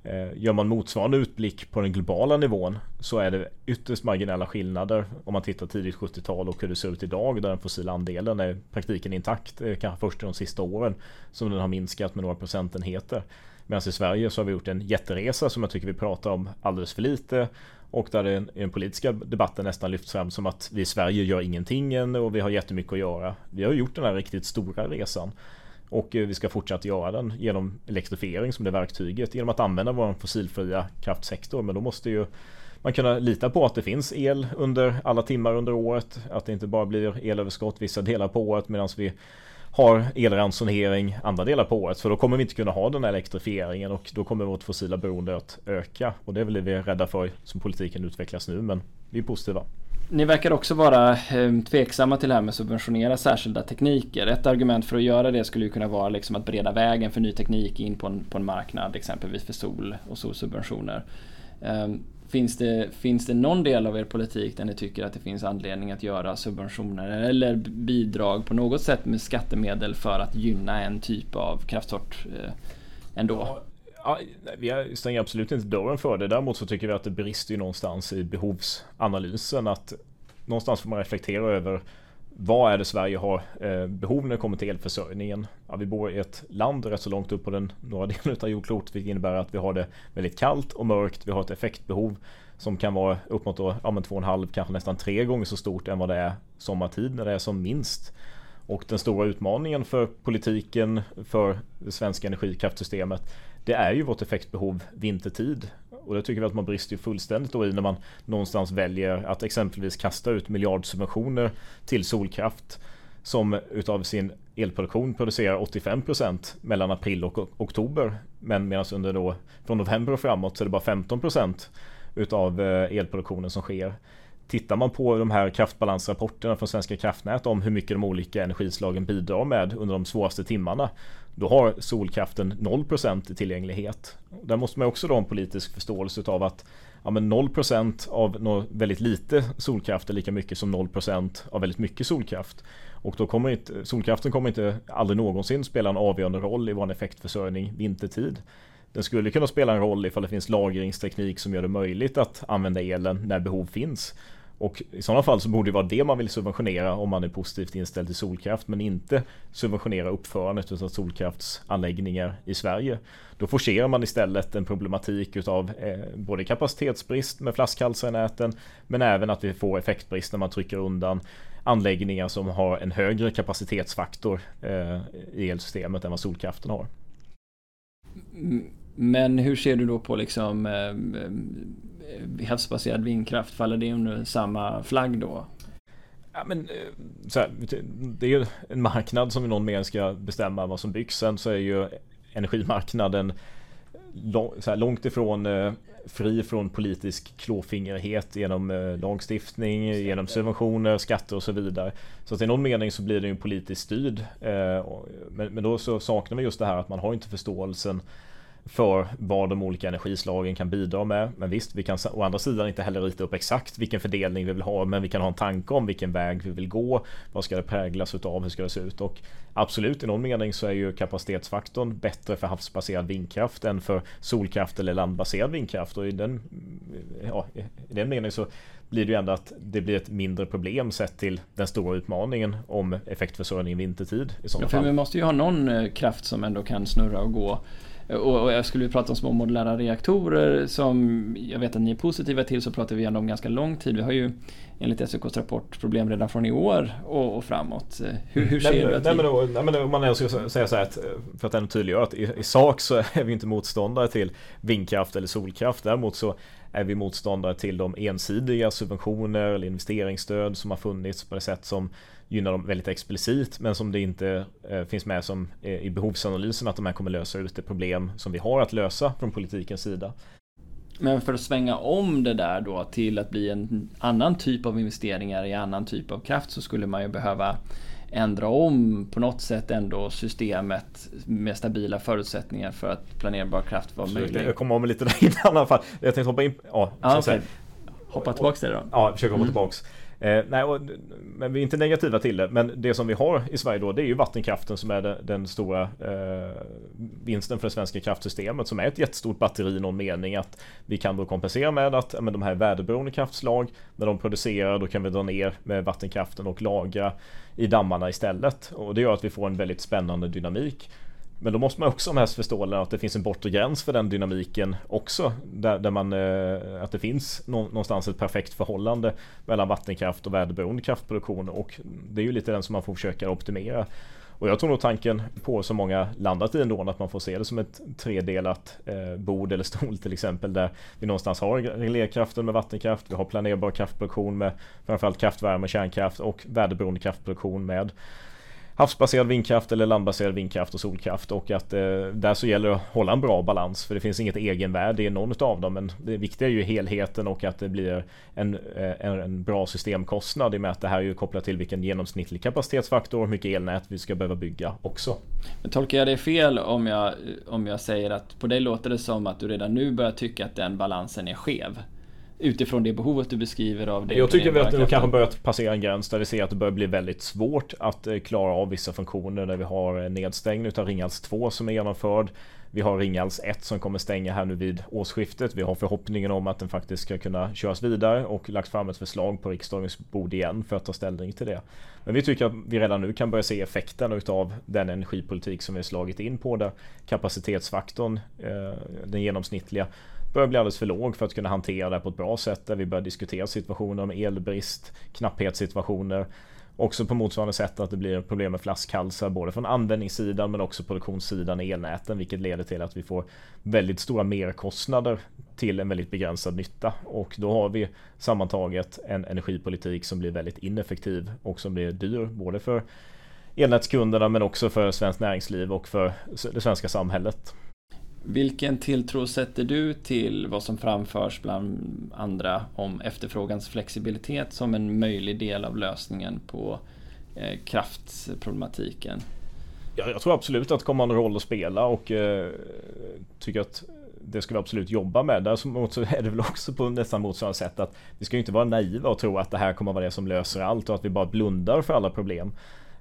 Eh, gör man motsvarande utblick på den globala nivån så är det ytterst marginella skillnader om man tittar tidigt 70-tal och hur det ser ut idag där den fossila andelen är praktiken intakt. Eh, kanske först de sista åren som den har minskat med några procentenheter. Medan i Sverige så har vi gjort en jätteresa som jag tycker vi pratar om alldeles för lite och där den, den politiska debatten nästan lyfts fram som att vi i Sverige gör ingenting än och vi har jättemycket att göra. Vi har gjort den här riktigt stora resan. Och eh, vi ska fortsätta göra den genom elektrifiering som det verktyget. Genom att använda vår fossilfria kraftsektor. Men då måste ju man kunna lita på att det finns el under alla timmar under året. Att det inte bara blir elöverskott vissa delar på året medan vi har elransonering andra delar på året. För då kommer vi inte kunna ha den här elektrifieringen och då kommer vårt fossila beroende att öka. Och det är väl det vi är rädda för som politiken utvecklas nu. Men vi är positiva. Ni verkar också vara ehm, tveksamma till det här med att subventionera särskilda tekniker. Ett argument för att göra det skulle ju kunna vara liksom att bereda vägen för ny teknik in på en, på en marknad, exempelvis för sol och solsubventioner. Ehm, finns, det, finns det någon del av er politik där ni tycker att det finns anledning att göra subventioner eller bidrag på något sätt med skattemedel för att gynna en typ av kraftsort eh, ändå? Ja, vi stänger absolut inte dörren för det. Däremot så tycker vi att det brister ju någonstans i behovsanalysen. Att någonstans får man reflektera över vad är det Sverige har eh, behov när det kommer till elförsörjningen? Ja, vi bor i ett land rätt så långt upp på den norra <laughs> delen av jordklotet vilket innebär att vi har det väldigt kallt och mörkt. Vi har ett effektbehov som kan vara upp mot då, ja, men två och en halv, kanske nästan tre gånger så stort än vad det är sommartid när det är som minst. Och den stora utmaningen för politiken, för det svenska energikraftsystemet det är ju vårt effektbehov vintertid. Och det tycker vi att man brister fullständigt då i när man någonstans väljer att exempelvis kasta ut miljardsubventioner till solkraft som utav sin elproduktion producerar 85% mellan april och oktober. Men medan under då från november och framåt så är det bara 15% utav eh, elproduktionen som sker. Tittar man på de här kraftbalansrapporterna från Svenska kraftnät om hur mycket de olika energislagen bidrar med under de svåraste timmarna. Då har solkraften 0% i tillgänglighet. Där måste man också då ha en politisk förståelse av att ja, men 0% av väldigt lite solkraft är lika mycket som 0% av väldigt mycket solkraft. Och då kommer inte, solkraften kommer inte aldrig någonsin spela en avgörande roll i vår effektförsörjning vintertid. Den skulle kunna spela en roll ifall det finns lagringsteknik som gör det möjligt att använda elen när behov finns. Och i sådana fall så borde det vara det man vill subventionera om man är positivt inställd till solkraft men inte subventionera uppförandet av solkraftsanläggningar i Sverige. Då forcerar man istället en problematik utav eh, både kapacitetsbrist med flaskhalsar i näten men även att vi får effektbrist när man trycker undan anläggningar som har en högre kapacitetsfaktor eh, i elsystemet än vad solkraften har. Men hur ser du då på liksom eh, havsbaserad vindkraft? Faller det under samma flagg då? Ja, men, eh, så här, det är ju en marknad som i någon mening ska bestämma vad som byggs. Sen så är ju energimarknaden här, långt ifrån eh, fri från politisk klåfingrighet genom eh, lagstiftning, genom subventioner, skatter och så vidare. Så att i någon mening så blir den ju politiskt styrd. Eh, men, men då så saknar vi just det här att man har inte förståelsen för vad de olika energislagen kan bidra med. Men visst, vi kan å andra sidan inte heller rita upp exakt vilken fördelning vi vill ha, men vi kan ha en tanke om vilken väg vi vill gå. Vad ska det präglas utav? Hur ska det se ut? Och absolut, i någon mening så är ju kapacitetsfaktorn bättre för havsbaserad vindkraft än för solkraft eller landbaserad vindkraft. Och i den, ja, i den meningen så blir det ju ändå att det blir ett mindre problem sett till den stora utmaningen om effektförsörjning vintertid. I ja, för fall. Vi måste ju ha någon eh, kraft som ändå kan snurra och gå och, jag skulle prata om små modulära reaktorer som jag vet att ni är positiva till så pratar vi ändå om ganska lång tid. Vi har ju enligt SOKs rapport problem redan från i år och, och framåt. Hur, hur ser nej, du att nej, men då, nej, men om man ska säga så här att för att ändå tydliggöra att i, i sak så är vi inte motståndare till vindkraft eller solkraft. Däremot så är vi motståndare till de ensidiga subventioner eller investeringsstöd som har funnits på det sätt som gynnar dem väldigt explicit men som det inte eh, finns med som eh, i behovsanalysen att de här kommer lösa ut det problem som vi har att lösa från politikens sida. Men för att svänga om det där då till att bli en annan typ av investeringar i annan typ av kraft så skulle man ju behöva ändra om på något sätt ändå systemet med stabila förutsättningar för att planerbar kraft var möjlig. Jag kommer om lite där <laughs> innan i alla fall. Jag tänkte hoppa in. Ja, ah, okay. Hoppa tillbaks till det då. Ja, försöka hoppa mm. tillbaks. Eh, nej, och, men vi är inte negativa till det. Men det som vi har i Sverige då, det är ju vattenkraften som är den, den stora eh, vinsten för det svenska kraftsystemet. Som är ett jättestort batteri i någon mening. Att vi kan då kompensera med att men de här väderberoende kraftslag, när de producerar, då kan vi dra ner med vattenkraften och lagra i dammarna istället. Och det gör att vi får en väldigt spännande dynamik. Men då måste man också ha med sig förståelsen att det finns en bortre gräns för den dynamiken också. Där, där man, eh, att det finns någonstans ett perfekt förhållande mellan vattenkraft och väderberoende kraftproduktion och det är ju lite den som man får försöka optimera. Och jag tror nog tanken på som många landat i ändå att man får se det som ett tredelat eh, bord eller stol till exempel där vi någonstans har reglerkraften med vattenkraft, vi har planerbar kraftproduktion med framförallt kraftvärme, och kärnkraft och väderberoende kraftproduktion med havsbaserad vindkraft eller landbaserad vindkraft och solkraft och att eh, där så gäller det att hålla en bra balans för det finns inget egenvärde i någon av dem men det viktiga är ju helheten och att det blir en, eh, en, en bra systemkostnad i och med att det här är ju kopplat till vilken genomsnittlig kapacitetsfaktor och hur mycket elnät vi ska behöva bygga också. Men tolkar jag det fel om jag, om jag säger att på dig låter det som att du redan nu börjar tycka att den balansen är skev? Utifrån det behovet du beskriver av det. Jag tycker vi att det kanske börjat passera en gräns där vi ser att det börjar bli väldigt svårt att eh, klara av vissa funktioner där vi har nedstängning utav Ringhals 2 som är genomförd. Vi har Ringhals 1 som kommer stänga här nu vid årsskiftet. Vi har förhoppningen om att den faktiskt ska kunna köras vidare och lagt fram ett förslag på riksdagens bord igen för att ta ställning till det. Men vi tycker att vi redan nu kan börja se effekten utav den energipolitik som vi slagit in på där kapacitetsfaktorn, eh, den genomsnittliga, börjar bli alldeles för låg för att kunna hantera det på ett bra sätt där vi börjar diskutera situationer med elbrist, knapphetssituationer. Också på motsvarande sätt att det blir problem med flaskhalsar både från användningssidan men också produktionssidan i elnäten vilket leder till att vi får väldigt stora merkostnader till en väldigt begränsad nytta och då har vi sammantaget en energipolitik som blir väldigt ineffektiv och som blir dyr både för elnätskunderna men också för svenskt näringsliv och för det svenska samhället. Vilken tilltro sätter du till vad som framförs bland andra om efterfrågans flexibilitet som en möjlig del av lösningen på eh, kraftproblematiken? Jag, jag tror absolut att det kommer ha en roll att spela och eh, tycker att det ska vi absolut jobba med. Däremot så är det väl också på nästan motsvarande sätt att vi ska ju inte vara naiva och tro att det här kommer vara det som löser allt och att vi bara blundar för alla problem.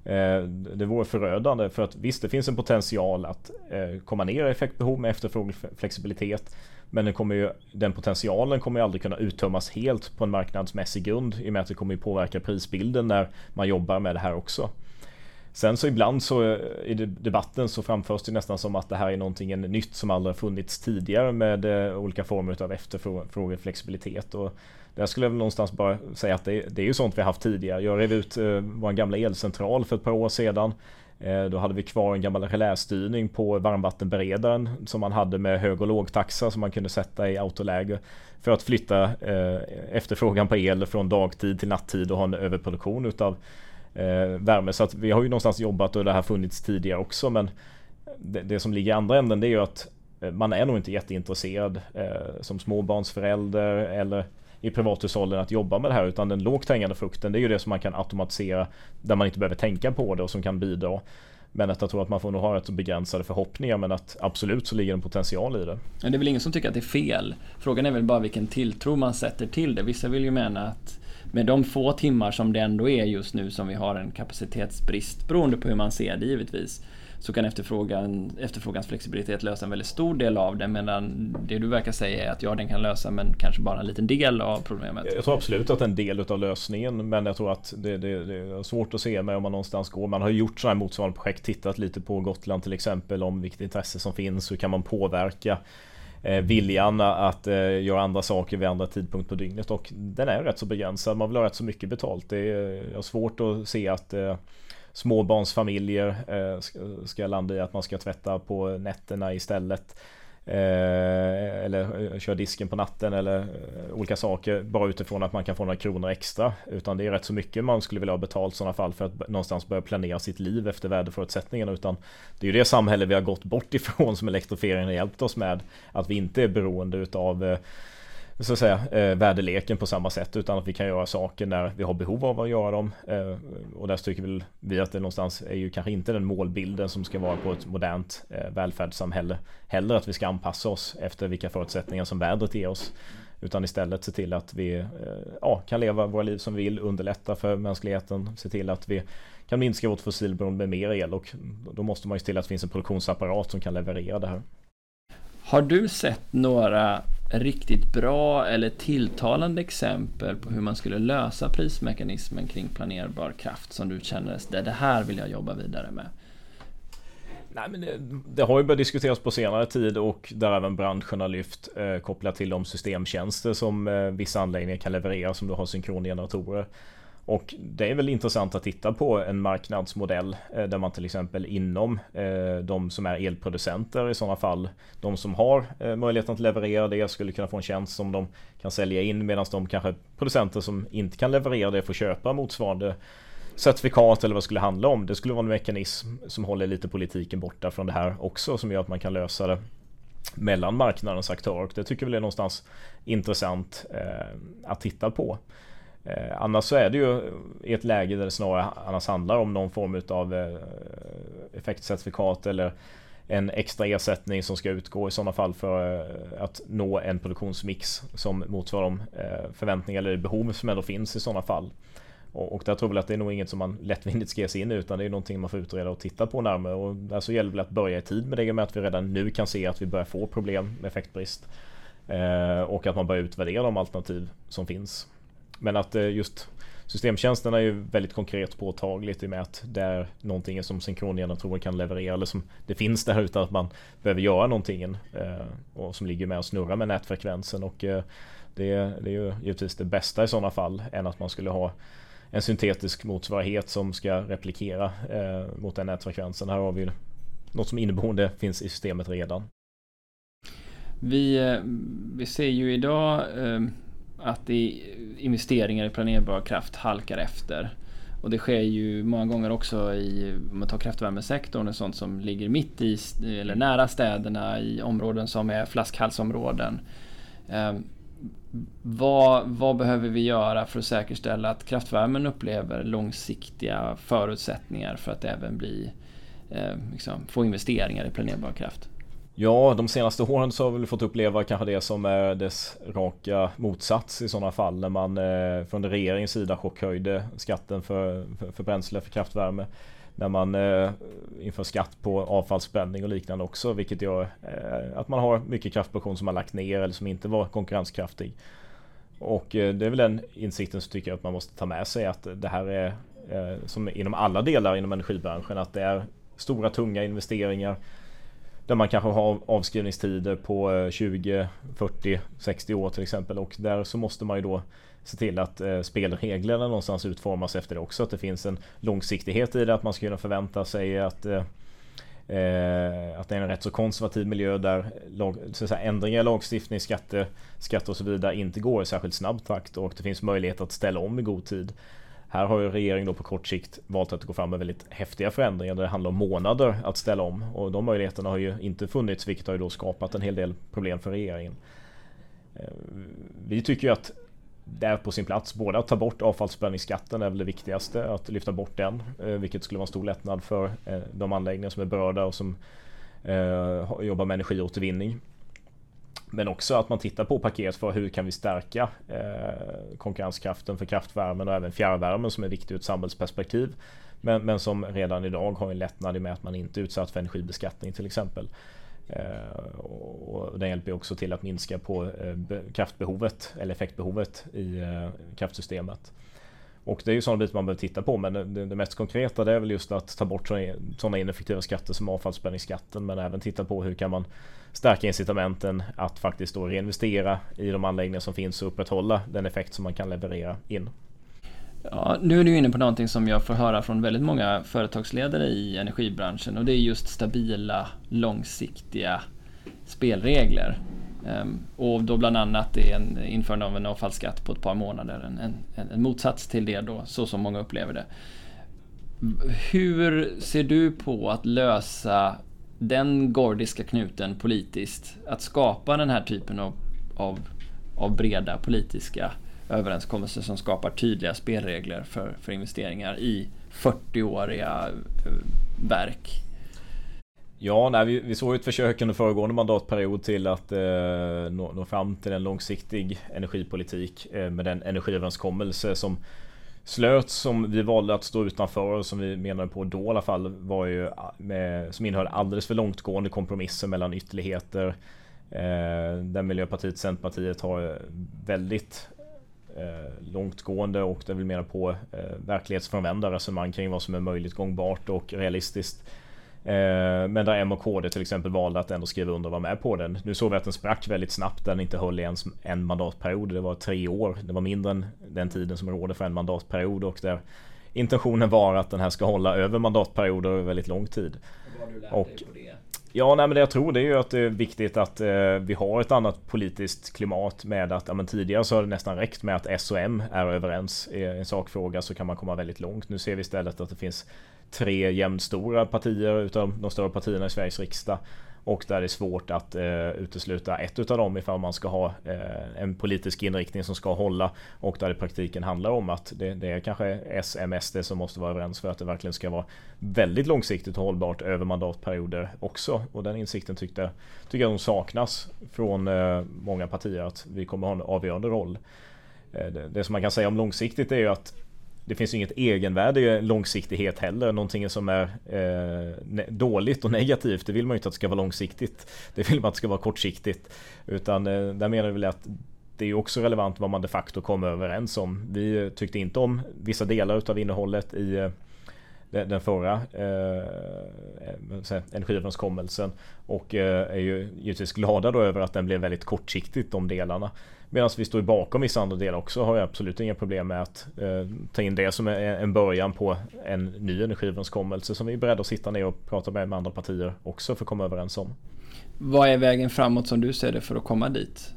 Eh, det vore förödande för att visst det finns en potential att eh, komma ner i effektbehov med efterfrågeflexibilitet. Men den, kommer ju, den potentialen kommer ju aldrig kunna uttömmas helt på en marknadsmässig grund i och med att det kommer ju påverka prisbilden när man jobbar med det här också. Sen så ibland så eh, i debatten så framförs det nästan som att det här är någonting nytt som aldrig funnits tidigare med eh, olika former av efterfrågeflexibilitet. Och där skulle jag väl någonstans bara säga att det, det är ju sånt vi haft tidigare. Jag rev ut eh, vår gamla elcentral för ett par år sedan. Eh, då hade vi kvar en gammal relästyrning på varmvattenberedaren som man hade med hög och lågtaxa som man kunde sätta i autoläge för att flytta efterfrågan på el från dagtid till nattid och ha en överproduktion utav Eh, värme. Så att vi har ju någonstans jobbat och det här funnits tidigare också. Men det, det som ligger i andra änden det är ju att eh, man är nog inte jätteintresserad eh, som småbarnsförälder eller i privathushållen att jobba med det här utan den lågt hängande frukten det är ju det som man kan automatisera där man inte behöver tänka på det och som kan bidra. Men att jag tror att man får nog ha rätt så begränsade förhoppningar men att absolut så ligger en potential i det. Men Det är väl ingen som tycker att det är fel. Frågan är väl bara vilken tilltro man sätter till det. Vissa vill ju mena att med de få timmar som det ändå är just nu som vi har en kapacitetsbrist, beroende på hur man ser det givetvis, så kan efterfrågan, efterfrågans flexibilitet lösa en väldigt stor del av det medan det du verkar säga är att ja, den kan lösa men kanske bara en liten del av problemet. Jag tror absolut att det är en del av lösningen men jag tror att det, det, det är svårt att se med om man någonstans går. Man har gjort sådana här motsvarande projekt, tittat lite på Gotland till exempel om vilket intresse som finns, hur kan man påverka Eh, viljan att eh, göra andra saker vid andra tidpunkt på dygnet och den är rätt så begränsad. Man vill ha rätt så mycket betalt. Det är, svårt att se att eh, småbarnsfamiljer ska landa i att man ska tvätta på nätterna istället. Eh, eller eh, köra disken på natten eller eh, olika saker bara utifrån att man kan få några kronor extra. Utan det är rätt så mycket man skulle vilja ha betalt i sådana fall för att någonstans börja planera sitt liv efter väderförutsättningarna. Utan det är ju det samhälle vi har gått bort <laughs> ifrån som elektrifieringen har hjälpt oss med. Att vi inte är beroende utav eh, så att säga, eh, väderleken på samma sätt utan att vi kan göra saker när vi har behov av att göra dem. Eh, och där tycker väl vi att det någonstans är ju kanske inte den målbilden som ska vara på ett modernt eh, välfärdssamhälle. Heller att vi ska anpassa oss efter vilka förutsättningar som vädret ger oss. Utan istället se till att vi eh, ja, kan leva våra liv som vi vill, underlätta för mänskligheten, se till att vi kan minska vårt fossilberoende med mer el och då måste man ju se till att det finns en produktionsapparat som kan leverera det här. Har du sett några riktigt bra eller tilltalande exempel på hur man skulle lösa prismekanismen kring planerbar kraft som du känner att det här vill jag jobba vidare med? Nej, men det, det, har ju börjat diskuteras på senare tid och där även branschen har lyft eh, kopplat till de systemtjänster som eh, vissa anläggningar kan leverera som du har synkrongeneratorer. Och det är väl intressant att titta på en marknadsmodell eh, där man till exempel inom eh, de som är elproducenter i sådana fall, de som har eh, möjligheten att leverera det skulle kunna få en tjänst som de kan sälja in medan de kanske producenter som inte kan leverera det får köpa motsvarande certifikat eller vad det skulle handla om. Det skulle vara en mekanism som håller lite politiken borta från det här också som gör att man kan lösa det mellan marknadens aktörer. Det tycker vi är någonstans intressant att titta på. Eh, annars så är det ju i ett läge där det snarare annars handlar om någon form av eh, effektcertifikat eller en extra ersättning som ska utgå i sådana fall för eh, att nå en produktionsmix som motsvarar de eh, förväntningar eller behov som ändå finns i sådana fall. Och, och där tror jag att det är nog inget som man lättvindigt ska ge sig in i utan det är någonting man får utreda och titta på närmare och där så gäller det att börja i tid med det med att vi redan nu kan se att vi börjar få problem med effektbrist. Eh, och att man börjar utvärdera de alternativ som finns. Men att eh, just systemtjänsterna är ju väldigt konkret påtagligt i och med att det är någonting som synkrongeneratorer kan leverera eller som det finns där utan att man behöver göra någonting eh, och som ligger med och snurrar med nätfrekvensen och eh, det, det är ju givetvis det bästa i sådana fall än att man skulle ha en syntetisk motsvarighet som ska replikera mot den nätfrekvensen. Här har vi något som inneboende finns i systemet redan. Vi, vi ser ju idag att investeringar i planerbar kraft halkar efter. Och det sker ju många gånger också i, om man tar kraftvärmesektorn, och sånt som ligger mitt i, eller nära städerna i områden som är flaskhalsområden. Eh, vad, vad, behöver vi göra för att säkerställa att kraftvärmen upplever långsiktiga förutsättningar för att även bli, eh, liksom, få investeringar i planerbar kraft? Ja, de senaste åren så har vi fått uppleva kanske det som är dess raka motsats i sådana fall när man eh, från regeringens sida chockhöjde skatten för, för, för bränsle, för kraftvärme. när man eh, inför skatt på avfallsbränning och liknande också vilket gör eh, att man har mycket kraftproduktion som man lagt ner eller som inte var konkurrenskraftig. Och eh, det är väl den insikten som tycker jag att man måste ta med sig att det här är eh, som inom alla delar inom energibranschen att det är stora tunga investeringar där man kanske har avskrivningstider på 20, 40, 60 år till exempel och där så måste man ju då se till att eh, spelreglerna någonstans utformas efter det också. Att det finns en långsiktighet i det, att man ska kunna förvänta sig att eh, Eh, att det är en rätt så konservativ miljö där lag, så säga, ändringar i lagstiftning, skatte, skatter och så vidare inte går i särskilt snabb takt och det finns möjlighet att ställa om i god tid. Här har ju regeringen då på kort sikt valt att gå fram med väldigt häftiga förändringar där det handlar om månader att ställa om och de möjligheterna har ju inte funnits vilket har ju då skapat en hel del problem för regeringen. Eh, vi tycker ju att det är på sin plats. Både att ta bort avfallsförbränningsskatten är väl det viktigaste, att lyfta bort den, eh, vilket skulle vara en stor lättnad för eh, de anläggningar som är berörda och som jobbar med energiåtervinning. Men också att man tittar på paket för hur kan vi stärka eh, konkurrenskraften för kraftvärmen och även fjärrvärmen som är viktig ur ett samhällsperspektiv. Men, men som redan idag har en lättnad i med att man inte är utsatt för energibeskattning till exempel. Eh, och den hjälper också till att minska på eh, kraftbehovet eller effektbehovet i eh, kraftsystemet. Och det är ju sådana bitar man behöver titta på men det, det mest konkreta det är väl just att ta bort sådana ineffektiva skatter som avfallsförbränningsskatten. men även titta på hur kan man stärka incitamenten att faktiskt då reinvestera i de anläggningar som finns och upprätthålla den effekt som man kan leverera in. Ja, nu är du inne på någonting som jag får höra från väldigt många företagsledare i energibranschen och det är just stabila, långsiktiga spelregler. Ehm, och då bland annat är en införande av en avfallsskatt på ett par månader. En, en, en motsats till det då, så som många upplever det. Hur ser du på att lösa den gordiska knuten politiskt? Att skapa den här typen av, av, av breda politiska överenskommelser som skapar tydliga spelregler för, för investeringar i 40-åriga eh, verk. Ja, nej, vi, vi såg ett försök under föregående mandatperiod till att eh, nå, nå, fram till en långsiktig energipolitik eh, med den energiöverenskommelse som slöts som vi valde att stå utanför och som vi menade på då i alla fall var ju eh, med, som innehöll alldeles för långtgående kompromisser mellan ytterligheter eh, där Miljöpartiet och Centerpartiet har eh, väldigt eh, långtgående och det vi menar på eh, verklighetsfrånvända resonemang kring vad som är möjligt, gångbart och realistiskt. Eh, men där M och KD till exempel valde att ändå skriva under och vara med på den. Nu såg vi att den sprack väldigt snabbt. Den inte höll i ens en mandatperiod. Det var tre år. Det var mindre än den tiden som råder för en mandatperiod och där intentionen var att den här ska hålla över mandatperioder över väldigt lång tid. Och Ja, nej, men det jag tror det är ju att det är viktigt att eh, vi har ett annat politiskt klimat med att ja, men tidigare så har det nästan räckt med att S och M är överens i en sakfråga så kan man komma väldigt långt. Nu ser vi istället att det finns tre jämnstora partier utav de större partierna i Sveriges riksdag och där det är svårt att eh, utesluta ett utav dem ifall man ska ha eh, en politisk inriktning som ska hålla och där det i praktiken handlar om att det, det är kanske SMSD som måste vara överens för att det verkligen ska vara väldigt långsiktigt och hållbart över mandatperioder också. Och den insikten tyckte, tycker jag nog saknas från eh, många partier att vi kommer ha en avgörande roll. Eh, det, det som man kan säga om långsiktigt är ju att det finns inget egenvärde i långsiktighet heller. Någonting som är eh, dåligt och negativt, det vill man ju inte att det ska vara långsiktigt. Det vill man att det ska vara kortsiktigt. Utan eh, där menar vi väl att det är också relevant vad man de facto kommer överens om. Vi tyckte inte om vissa delar utav innehållet i eh, den förra eh, energiöverenskommelsen och eh, är ju givetvis glada då över att den blev väldigt kortsiktigt de delarna. Medan vi står bakom vissa andra delar också har jag absolut inga problem med att eh, ta in det som är en början på en ny energiöverenskommelse som vi är beredda att sitta ner och prata med, med andra partier också för att komma överens om. Vad är vägen framåt som du ser det för att komma dit?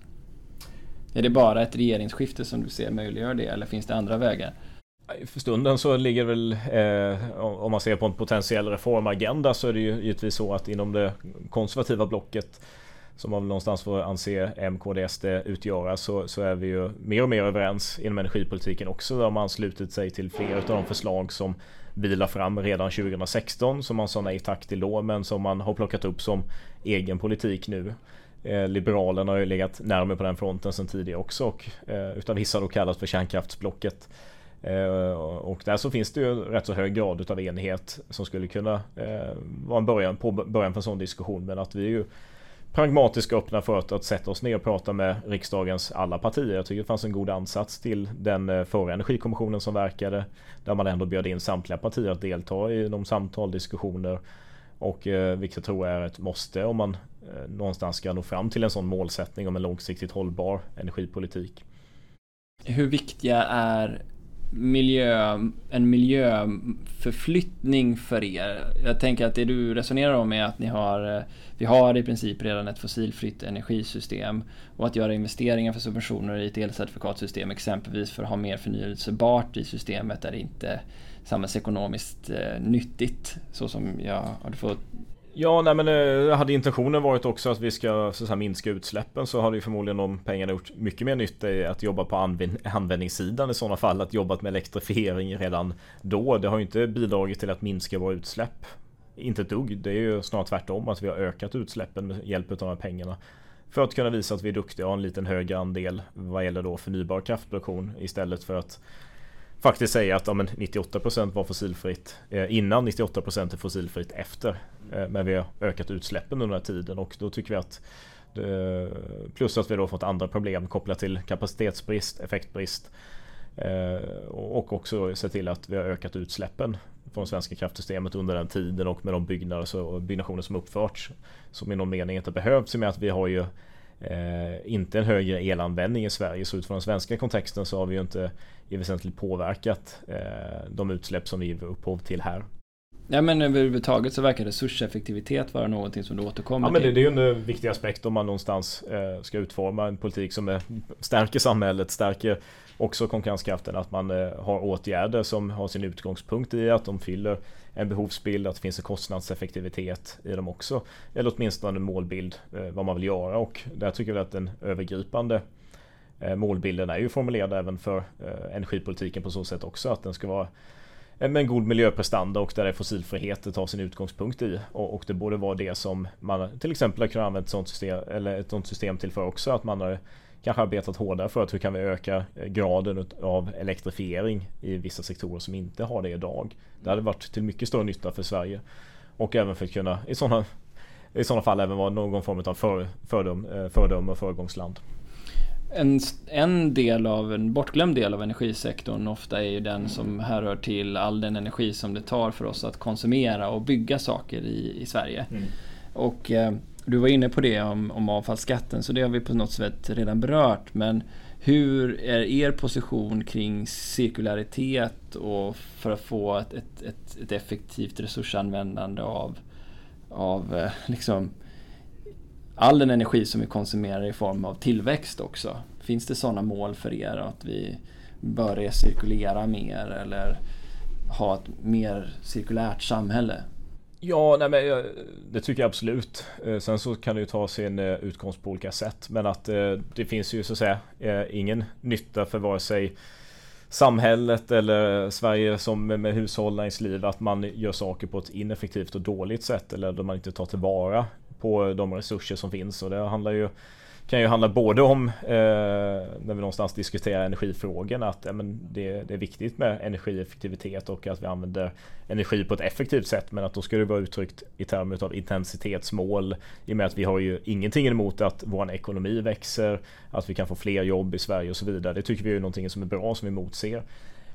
Är det bara ett regeringsskifte som du ser möjliggör det eller finns det andra vägar? För stunden så ligger väl, eh, om man ser på en potentiell reformagenda så är det ju givetvis så att inom det konservativa blocket som man väl någonstans får anse MKDSD utgöra så, så är vi ju mer och mer överens inom energipolitiken också. Där har anslutit sig till flera av de förslag som vi la fram redan 2016 som man sa nej tack till då men som man har plockat upp som egen politik nu. Eh, Liberalerna har ju legat närmare på den fronten sedan tidigare också och eh, utav vissa då kallas för kärnkraftsblocket. Eh, och där så finns det ju rätt så hög grad utav enighet som skulle kunna eh, vara en början på, början på en sån diskussion. Men att vi är ju pragmatiskt öppna för att, att sätta oss ner och prata med riksdagens alla partier. Jag tycker det fanns en god ansats till den eh, förra energikommissionen som verkade. Där man ändå bjöd in samtliga partier att delta i de samtal, diskussioner och eh, vilket jag tror är ett måste om man eh, någonstans ska nå fram till en sån målsättning om en långsiktigt hållbar energipolitik. Hur viktiga är miljö, en miljöförflyttning för er? Jag tänker att det du resonerar om är att ni har, eh, vi har i princip redan ett fossilfritt energisystem och att göra investeringar för subventioner i ett elcertifikatsystem exempelvis för att ha mer förnyelsebart i systemet är inte samhällsekonomiskt eh, nyttigt så som jag har fått Ja, nej men eh, hade intentionen varit också att vi ska så här, minska utsläppen så hade ju förmodligen de pengarna gjort mycket mer nytta i att jobba på använd användningssidan i sådana fall. Att jobbat med elektrifiering redan då. Det har ju inte bidragit till att minska våra utsläpp. Inte ett dugg. Det är ju snarare tvärtom att vi har ökat utsläppen med hjälp av de här pengarna. För att kunna visa att vi är duktiga och har en liten högre andel vad gäller då förnybar kraftproduktion istället för att faktiskt säga att ja, men 98% var fossilfritt eh, innan 98% är fossilfritt efter. Eh, men vi har ökat utsläppen under den här tiden och då tycker vi att eh, Plus att vi då fått andra problem kopplat till kapacitetsbrist, effektbrist och också se till att vi har ökat utsläppen från svenska kraftsystemet under den tiden och med de byggnader och byggnationer som uppförts som i någon mening inte behövs med att vi har ju eh, inte en högre elanvändning i Sverige så utifrån den svenska kontexten så har vi ju inte i väsentligt påverkat eh, de utsläpp som vi ger upphov till här. Ja men överhuvudtaget så verkar resurseffektivitet vara någonting som du återkommer ja, men det, det är ju en viktig aspekt om man någonstans eh, ska utforma en politik som är, stärker samhället, stärker också konkurrenskraften. Att man eh, har åtgärder som har sin utgångspunkt i att de fyller en behovsbild, att det finns en kostnadseffektivitet i dem också. Eller åtminstone en målbild eh, vad man vill göra och där tycker jag att den övergripande eh, målbilden är ju formulerad även för energipolitiken på så sätt också att den ska vara med en god miljöprestanda och där är fossilfrihet tar sin utgångspunkt i. Och, och, det borde vara det som man till exempel har kunnat använda ett sånt system, eller ett sånt system till för också. Att man har kanske arbetat hårdare för att hur kan vi öka graden av elektrifiering i vissa sektorer som inte har det idag. Det hade varit till mycket större nytta för Sverige. Och även för att kunna i sådana, i sådana fall även vara någon form av för, fördom, eh, föredöme och föregångsland. En, en del av, en bortglömd del av energisektorn ofta är ju den som härrör till all den energi som det tar för oss att konsumera och bygga saker i, i Sverige. Mm. Och eh, du var inne på det om, om avfallsskatten så det har vi på något sätt redan berört. Men hur är er position kring cirkularitet och för att få ett, ett, ett, ett effektivt resursanvändande av, av eh, liksom all den energi som vi konsumerar i form av tillväxt också. Finns det sådana mål för er att vi bör recirkulera mer eller ha ett mer cirkulärt samhälle? Ja, nej men det tycker jag absolut. Eh, sen så kan det ju ta sin eh, utkomst på olika sätt. Men att eh, det finns ju så att säga ingen nytta för vare sig samhället eller Sverige som med hushåll, liv att man gör saker på ett ineffektivt och dåligt sätt eller då man inte tar tillvara på de resurser som finns. Och det handlar ju kan ju handla både om, eh, när vi någonstans diskuterar energifrågorna, att ja, men det, det, är viktigt med energieffektivitet och att vi använder energi på ett effektivt sätt. Men att då ska det vara uttryckt i termer av intensitetsmål. I och med att vi har ju ingenting emot att vår ekonomi växer, att vi kan få fler jobb i Sverige och så vidare. Det tycker vi är någonting som är bra, som vi motser.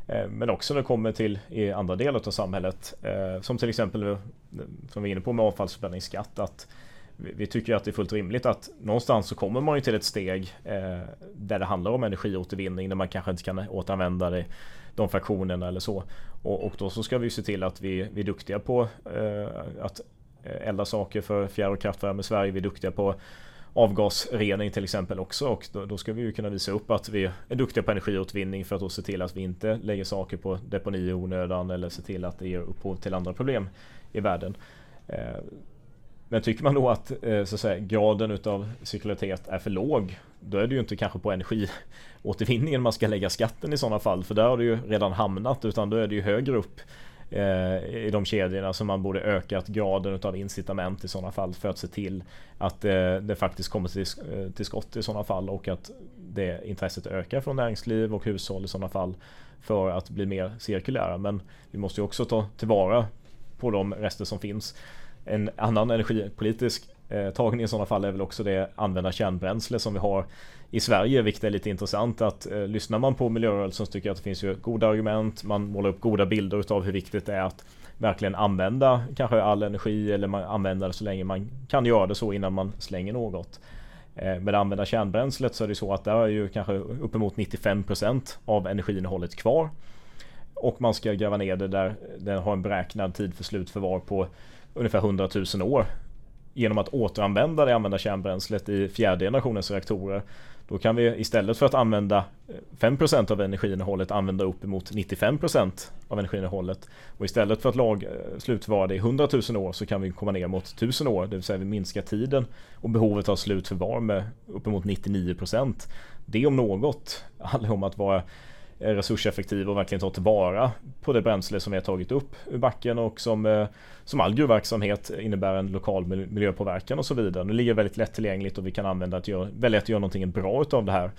Eh, men också när det kommer till i andra delar av samhället, eh, som till exempel som vi är inne på med avfallsförbränningsskatt, att vi tycker att det är fullt rimligt att någonstans så kommer man ju till ett steg eh, där det handlar om energiåtervinning där man kanske inte kan återanvända det, de fraktionerna eller så. Och, och, då så ska vi se till att vi, vi är duktiga på eh, att eh, elda saker för fjärr och kraftvärme i Sverige. Vi är duktiga på avgasrening till exempel också och då, då, ska vi ju kunna visa upp att vi är duktiga på energiåtervinning för att då se till att vi inte lägger saker på deponi i onödan eller se till att det ger upphov till andra problem i världen. Eh, men tycker man då att, eh, så att säga, graden utav cirkularitet är för låg Då är det ju inte kanske på energiåtervinningen man ska lägga skatten i sådana fall För där har det ju redan hamnat utan då är det ju högre upp eh, i de kedjorna som man borde ökat graden utav incitament i sådana fall för att se till att eh, det faktiskt kommer till, till skott i sådana fall och att det intresset ökar från näringsliv och hushåll i sådana fall för att bli mer cirkulära. Men vi måste ju också ta tillvara på de rester som finns. En annan energipolitisk eh, tagning i sådana fall är väl också det använda kärnbränsle som vi har i Sverige, vilket är lite intressant att eh, lyssnar man på miljörörelsen så tycker jag att det finns ju goda argument, man målar upp goda bilder utav hur viktigt det är att verkligen använda kanske all energi eller man använder det så länge man kan göra det så innan man slänger något. Eh, med det använda kärnbränslet så är det så att där är ju kanske uppemot 95% av energiinnehållet kvar. Och man ska gräva ner det där den har en beräknad tid för slutförvar på ungefär 100 000 år. Genom att återanvända det använda kärnbränslet i fjärde generationens reaktorer då kan vi istället för att använda eh, 5% av energiinnehållet använda uppemot 95% av energiinnehållet. Och istället för att lag eh, slutförvara det i 100 000 år så kan vi komma ner mot 1000 år. Det vill säga vi minskar tiden och behovet av slutförvar med uppemot 99%. Det om något handlar om att vara Eh, resurseffektiv och verkligen ta tillvara på det bränsle som vi har tagit upp ur backen och som, eh, som all gruvverksamhet innebär en lokal miljöpåverkan och så vidare. Det ligger väldigt lättillgängligt och vi kan använda att göra, välja att göra någonting bra utav det här.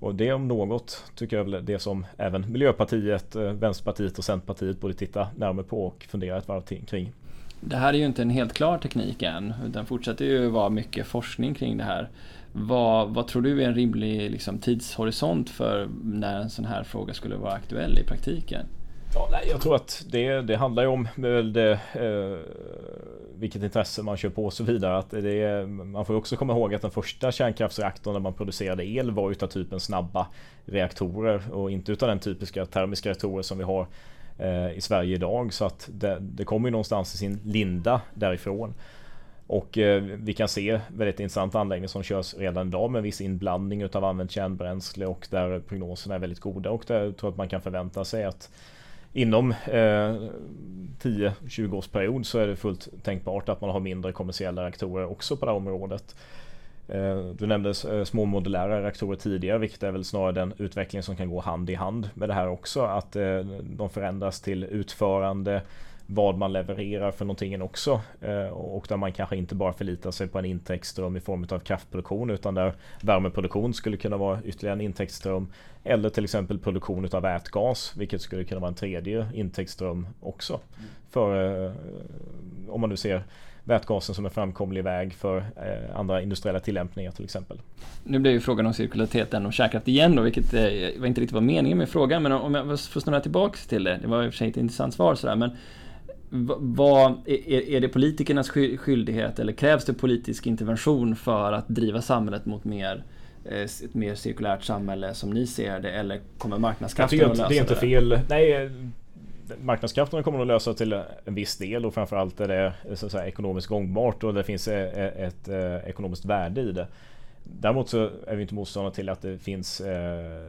Och det om något tycker jag är det som även Miljöpartiet, eh, Vänsterpartiet och Centerpartiet borde titta närmare på och fundera ett varv kring. Det här är ju inte en helt klar teknik än, utan fortsätter ju vara mycket forskning kring det här. Vad, vad tror du är en rimlig liksom, tidshorisont för när en sån här fråga skulle vara aktuell i praktiken? Ja, nej, jag tror att det, det handlar ju om det, eh, vilket intresse man kör på och så vidare. Att det, man får också komma ihåg att den första kärnkraftsreaktorn när man producerade el var utav typen snabba reaktorer och inte utav den typiska termiska reaktorer som vi har eh, i Sverige idag. Så att det, det kommer ju någonstans i sin linda därifrån. Och eh, vi kan se väldigt intressanta anläggningar som körs redan idag med viss inblandning utav använt kärnbränsle och där prognoserna är väldigt goda och där jag tror att man kan förvänta sig att inom eh, 10-20 års period så är det fullt tänkbart att man har mindre kommersiella reaktorer också på det här området. Eh, du nämnde eh, små modulära reaktorer tidigare, vilket är väl snarare den utveckling som kan gå hand i hand med det här också. Att eh, de förändras till utförande vad man levererar för någonting också. Eh, och där man kanske inte bara förlitar sig på en intäktsström i form av kraftproduktion utan där värmeproduktion skulle kunna vara ytterligare en intäktsström. Eller till exempel produktion av vätgas vilket skulle kunna vara en tredje intäktsström också. För eh, om man nu ser vätgasen som en framkomlig väg för eh, andra industriella tillämpningar till exempel. Nu blev ju frågan om cirkulariteten och kärnkraft igen då, vilket eh, var inte riktigt var meningen med frågan, men om jag får snurra tillbaks till det, det var i och för sig ett intressant svar sådär, men vad, är, är det politikernas skyldighet eller krävs det politisk intervention för att driva samhället mot mer eh, ett mer cirkulärt samhälle som ni ser det eller kommer marknadskrafterna att lösa det? Det är inte fel. Nej, marknadskrafterna kommer att lösa till en viss del och framförallt är det så att säga, ekonomiskt gångbart och det finns ett, ett, ett ekonomiskt värde i det. Däremot så är vi inte motståndare till att det finns eh,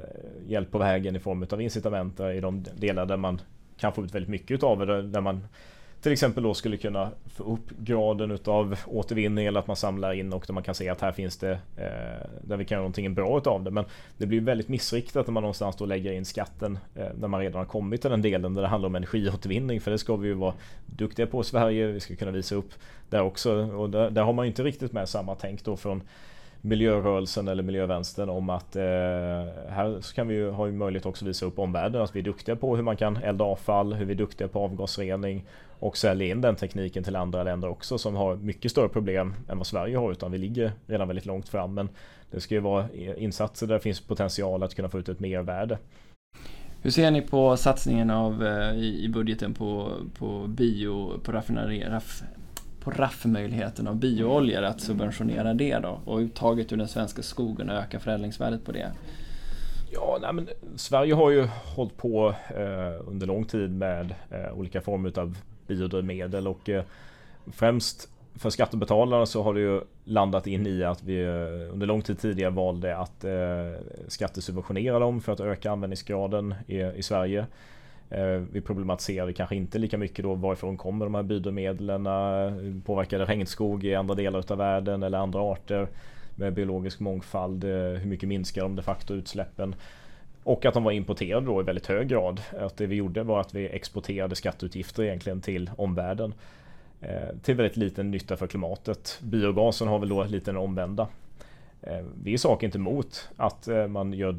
hjälp på vägen i form av incitament i de delar där man kan få ut väldigt mycket av det. Där man till exempel då skulle kunna få upp graden utav återvinning eller att man samlar in och där man kan se att här finns det eh, där vi kan göra någonting bra utav det. Men det blir väldigt missriktat när man någonstans då lägger in skatten eh, när man redan har kommit till den delen där det handlar om energiåtervinning för det ska vi ju vara duktiga på i Sverige. Vi ska kunna visa upp där också och där, där har man ju inte riktigt med samma tänk då från miljörörelsen eller miljövänstern om att eh, här så kan vi ju ha möjlighet också visa upp omvärlden att vi är duktiga på hur man kan elda avfall, hur vi är duktiga på avgasrening och sälja in den tekniken till andra länder också som har mycket större problem än vad Sverige har utan vi ligger redan väldigt långt fram men det ska ju vara insatser där det finns potential att kunna få ut ett mervärde. Hur ser ni på satsningen av, eh, i, budgeten på, på bio, på raffineri, raff, på raffmöjligheten av biooljor, att subventionera det då och uttaget ur den svenska skogen och öka förädlingsvärdet på det? Ja, nej, men Sverige har ju hållit på eh, under lång tid med eh, olika former av biodrivmedel och eh, främst för skattebetalarna så har det ju landat in i att vi eh, under lång tid tidigare valde att eh, skattesubventionera dem för att öka användningsgraden i, i Sverige. Vi problematiserade kanske inte lika mycket då varifrån kommer de här biodrivmedlen? Påverkar det regnskog i andra delar av världen eller andra arter med biologisk mångfald? Hur mycket minskar de de facto utsläppen? Och att de var importerade då i väldigt hög grad. Att det vi gjorde var att vi exporterade skatteutgifter egentligen till omvärlden. Eh, till väldigt liten nytta för klimatet. Biogasen har väl då lite den omvända. Eh, vi är sak inte emot att eh, man gör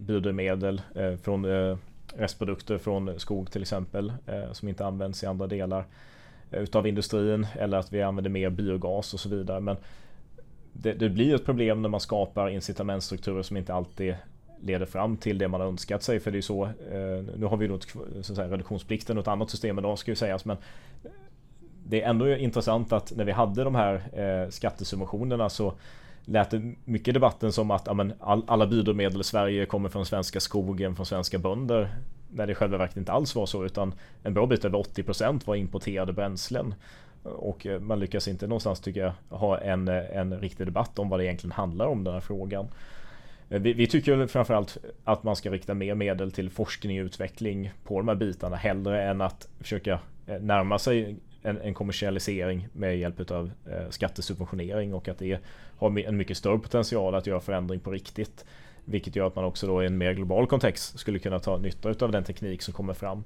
biodrivmedel från restprodukter från skog till exempel som inte används i andra delar utav industrin eller att vi använder mer biogas och så vidare. Men det, det blir ett problem när man skapar incitamentstrukturer som inte alltid leder fram till det man har önskat sig. För det är så, eh, nu har vi då så säga, reduktionsplikten och ett annat system idag ska ju sägas. Men det är ändå intressant att när vi hade de här eh, skattesubventionerna så lät det mycket i debatten som att ja, men, all, alla biodrivmedel i Sverige kommer från svenska skogen, från svenska bönder. När det i själva verket inte alls var så utan en bra bit över 80% var importerade bränslen. Och eh, man lyckas inte någonstans tycker jag ha en, en riktig debatt om vad det egentligen handlar om den här frågan. Eh, vi, vi, tycker framförallt att man ska rikta mer medel till forskning och utveckling på de här bitarna hellre än att försöka eh, närma sig en, en kommersialisering med hjälp av eh, skattesubventionering och att det har en mycket större potential att göra förändring på riktigt. Vilket gör att man också då i en mer global kontext skulle kunna ta nytta av den teknik som kommer fram.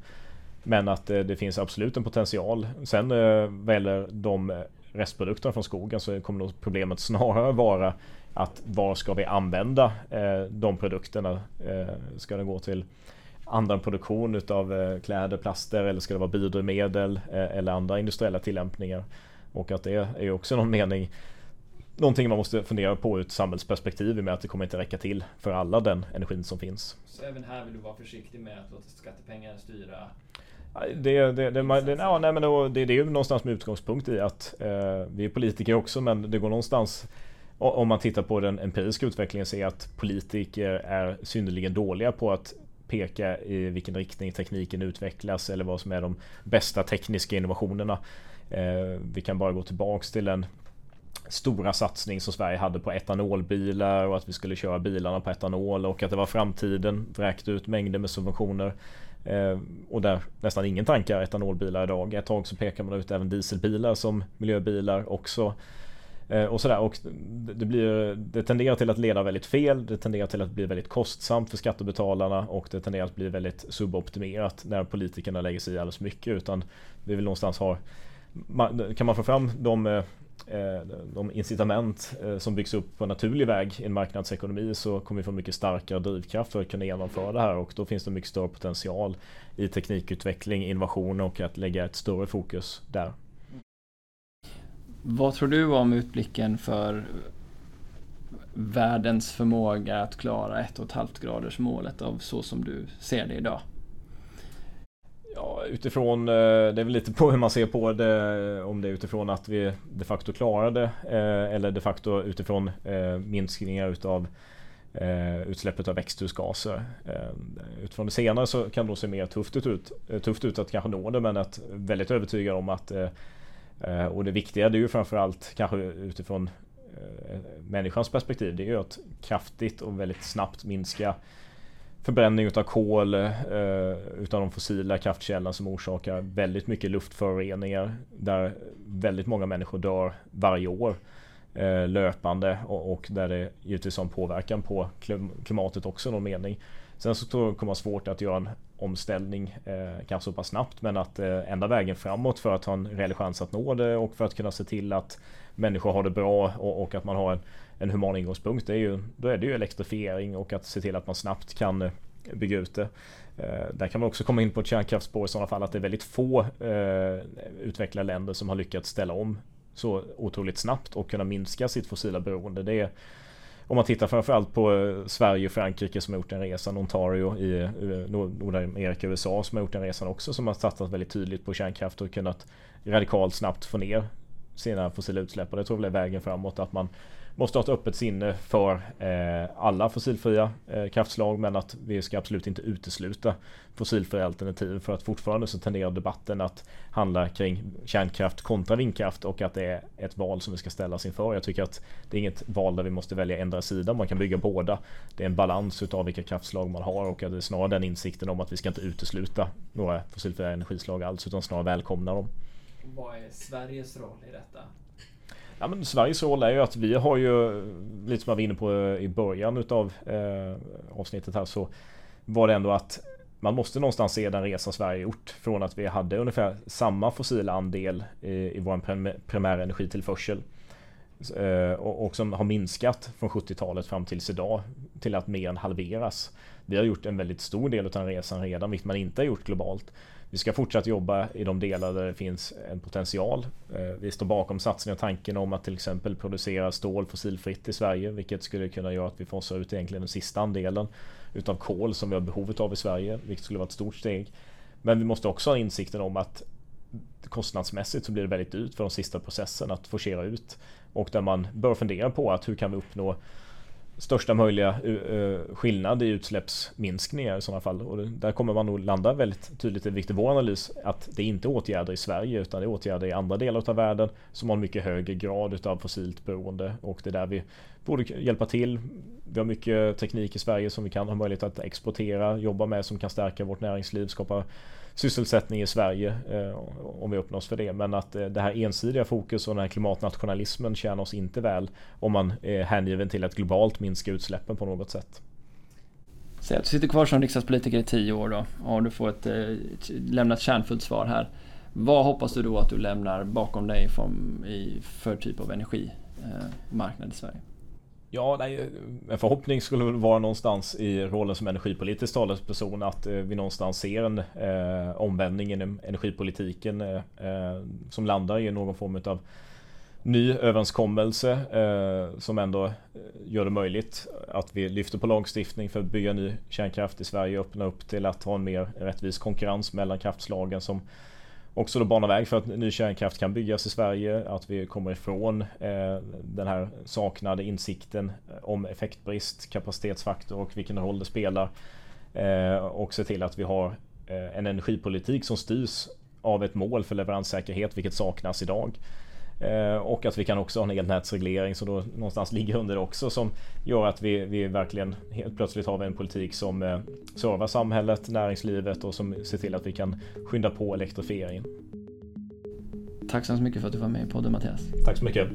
Men att eh, det finns absolut en potential. Sen eh, vad gäller de eh, restprodukterna från skogen så kommer nog problemet snarare vara att var ska vi använda eh, de produkterna? Eh, ska det gå till annan produktion utav eh, kläder, plaster eller ska det vara biodrivmedel eller andra industriella tillämpningar. Och att det är också någon mening någonting man måste fundera på ur ett samhällsperspektiv med att det kommer inte räcka till för alla den energin som finns. Så även här vill du vara försiktig med att låta skattepengar styra det, det, det, det, ja, nej, men det, det är ju någonstans med utgångspunkt i att eh, vi är politiker också men det går någonstans om man tittar på den empiriska utvecklingen ser att politiker är synnerligen dåliga på att peka i vilken riktning tekniken utvecklas eller vad som är de bästa tekniska innovationerna. Eh, vi kan bara gå tillbaks till den stora satsning som Sverige hade på etanolbilar och att vi skulle köra bilarna på etanol och att det var framtiden. Vräkte ut mängder med subventioner. Eh, och där nästan ingen tankar etanolbilar idag. Ett tag så pekar man ut även dieselbilar som miljöbilar också. Eh, och sådär. Och det, blir, det tenderar till att leda väldigt fel. Det tenderar till att bli väldigt kostsamt för skattebetalarna och det tenderar att bli väldigt suboptimerat när politikerna lägger sig i alldeles mycket. Utan vi vill någonstans ha kan man få fram de, eh, de incitament eh, som byggs upp på naturlig väg i en marknadsekonomi så kommer vi få mycket starkare drivkraft för att kunna genomföra det här och då finns det mycket större potential i teknikutveckling, innovation och att lägga ett större fokus där. Vad tror du om utblicken för världens förmåga att klara 1,5 graders målet av så som du ser det idag? Ja, utifrån, eh, det är väl lite på hur man ser på det, eh, om det är utifrån att vi de facto klarar det eh, eller de facto utifrån minskningar utav utsläppet av växthusgaser. Utifrån det senare så kan det se mer tufft ut, tufft ut att kanske nå det men att väldigt övertygad om att Eh, och det viktiga det är ju framförallt kanske utifrån eh, människans perspektiv. Det är ju att kraftigt och väldigt snabbt minska förbränning utav kol, eh, utav de fossila kraftkällorna som orsakar väldigt mycket luftföroreningar. Där väldigt många människor dör varje år eh, löpande och, där det givetvis har en påverkan på klimatet också i någon mening. Sen så tror jag det kommer vara svårt att göra en omställning eh, kanske så pass snabbt men att eh, enda vägen framåt för att ha en reell chans att nå det och för att kunna se till att människor har det bra och, och att man har en, en human ingångspunkt det är ju, då är det ju elektrifiering och att se till att man snabbt kan eh, bygga ut det. Eh, där kan man också komma in på ett kärnkraftsspår i sådana fall att det är väldigt få eh, utvecklade länder som har lyckats ställa om så otroligt snabbt och kunna minska sitt fossila beroende. Det är om man tittar framförallt på eh, Sverige och Frankrike som har gjort den resan, Ontario i eh, Nordamerika och USA som har gjort den resan också som har satsat väldigt tydligt på kärnkraft och kunnat radikalt snabbt få ner sina fossila utsläpp. Och det tror jag är vägen framåt att man måste ha ett öppet sinne för eh, alla fossilfria eh, kraftslag men att vi ska absolut inte utesluta fossilfria alternativ för att fortfarande så tenderar debatten att handla kring kärnkraft kontra vindkraft och att det är ett val som vi ska ställas inför. Jag tycker att det är inget val där vi måste välja ändra sida. Man kan bygga båda. Det är en balans utav vilka kraftslag man har och att det är snarare den insikten om att vi ska inte utesluta några fossilfria energislag alls utan snarare välkomna dem. Vad är Sveriges roll i detta? Ja, men Sveriges roll är ju att vi har ju, lite som jag var inne på eh, i början utav eh, avsnittet här, så var det ändå att man måste någonstans se den resa Sverige gjort från att vi hade ungefär samma fossila andel i, i vår primära energitillförsel eh, och, och som har minskat från 70-talet fram tills idag till att mer än halveras. Vi har gjort en väldigt stor del av den resan redan, vilket man inte har gjort globalt. Vi ska fortsatt jobba i de delar där det finns en potential. Eh, vi står bakom satsningen och tanken om att till exempel producera stål fossilfritt i Sverige, vilket skulle kunna göra att vi fasar ut egentligen den sista andelen utav kol som vi har behovet av i Sverige, vilket skulle vara ett stort steg. Men vi måste också ha insikten om att kostnadsmässigt så blir det väldigt dyrt för de sista processen att forcera ut och där man bör fundera på att hur kan vi uppnå största möjliga eh, eh, skillnad i utsläppsminskningar i sådana fall. Och där kommer man nog landa väldigt tydligt i viktig vår analys att det är inte åtgärder i Sverige utan det är åtgärder i andra delar av världen som har en mycket högre grad av fossilt beroende och det är där vi borde hjälpa till. Vi har mycket teknik i Sverige som vi kan ha möjlighet att exportera, jobba med som kan stärka vårt näringsliv, skapa sysselsättning i Sverige eh, om vi öppnar oss för det. Men att eh, det här ensidiga fokus och den här klimatnationalismen tjänar oss inte väl om man är hängiven till att globalt minska utsläppen på något sätt. Säg att du sitter kvar som riksdagspolitiker i tio år då och du får ett, eh, lämna ett kärnfullt svar här. Vad hoppas du då att du lämnar bakom dig för, för typ av energimarknad i Sverige? Ja, nej, en förhoppning skulle väl vara någonstans i rollen som energipolitisk talesperson att eh, vi någonstans ser en eh, omvändning inom energipolitiken eh, eh, som landar i någon form av ny överenskommelse eh, som ändå eh, gör det möjligt att vi lyfter på lagstiftning för att bygga ny kärnkraft i Sverige och öppna upp till att ha en mer rättvis konkurrens mellan kraftslagen som också då bana väg för att ny kärnkraft kan byggas i Sverige, att vi kommer ifrån eh, den här saknade insikten eh, om effektbrist, kapacitetsfaktor och vilken roll det spelar. Eh, och se till att vi har eh, en energipolitik som styrs av ett mål för leveranssäkerhet, vilket saknas idag. Eh, och att vi kan också ha en elnätsreglering som då någonstans ligger under det också som gör att vi, vi verkligen helt plötsligt har en politik som eh, servar samhället, näringslivet och som ser till att vi kan skynda på elektrifieringen. Tack så mycket för att du var med i podden Mattias. Tack så mycket.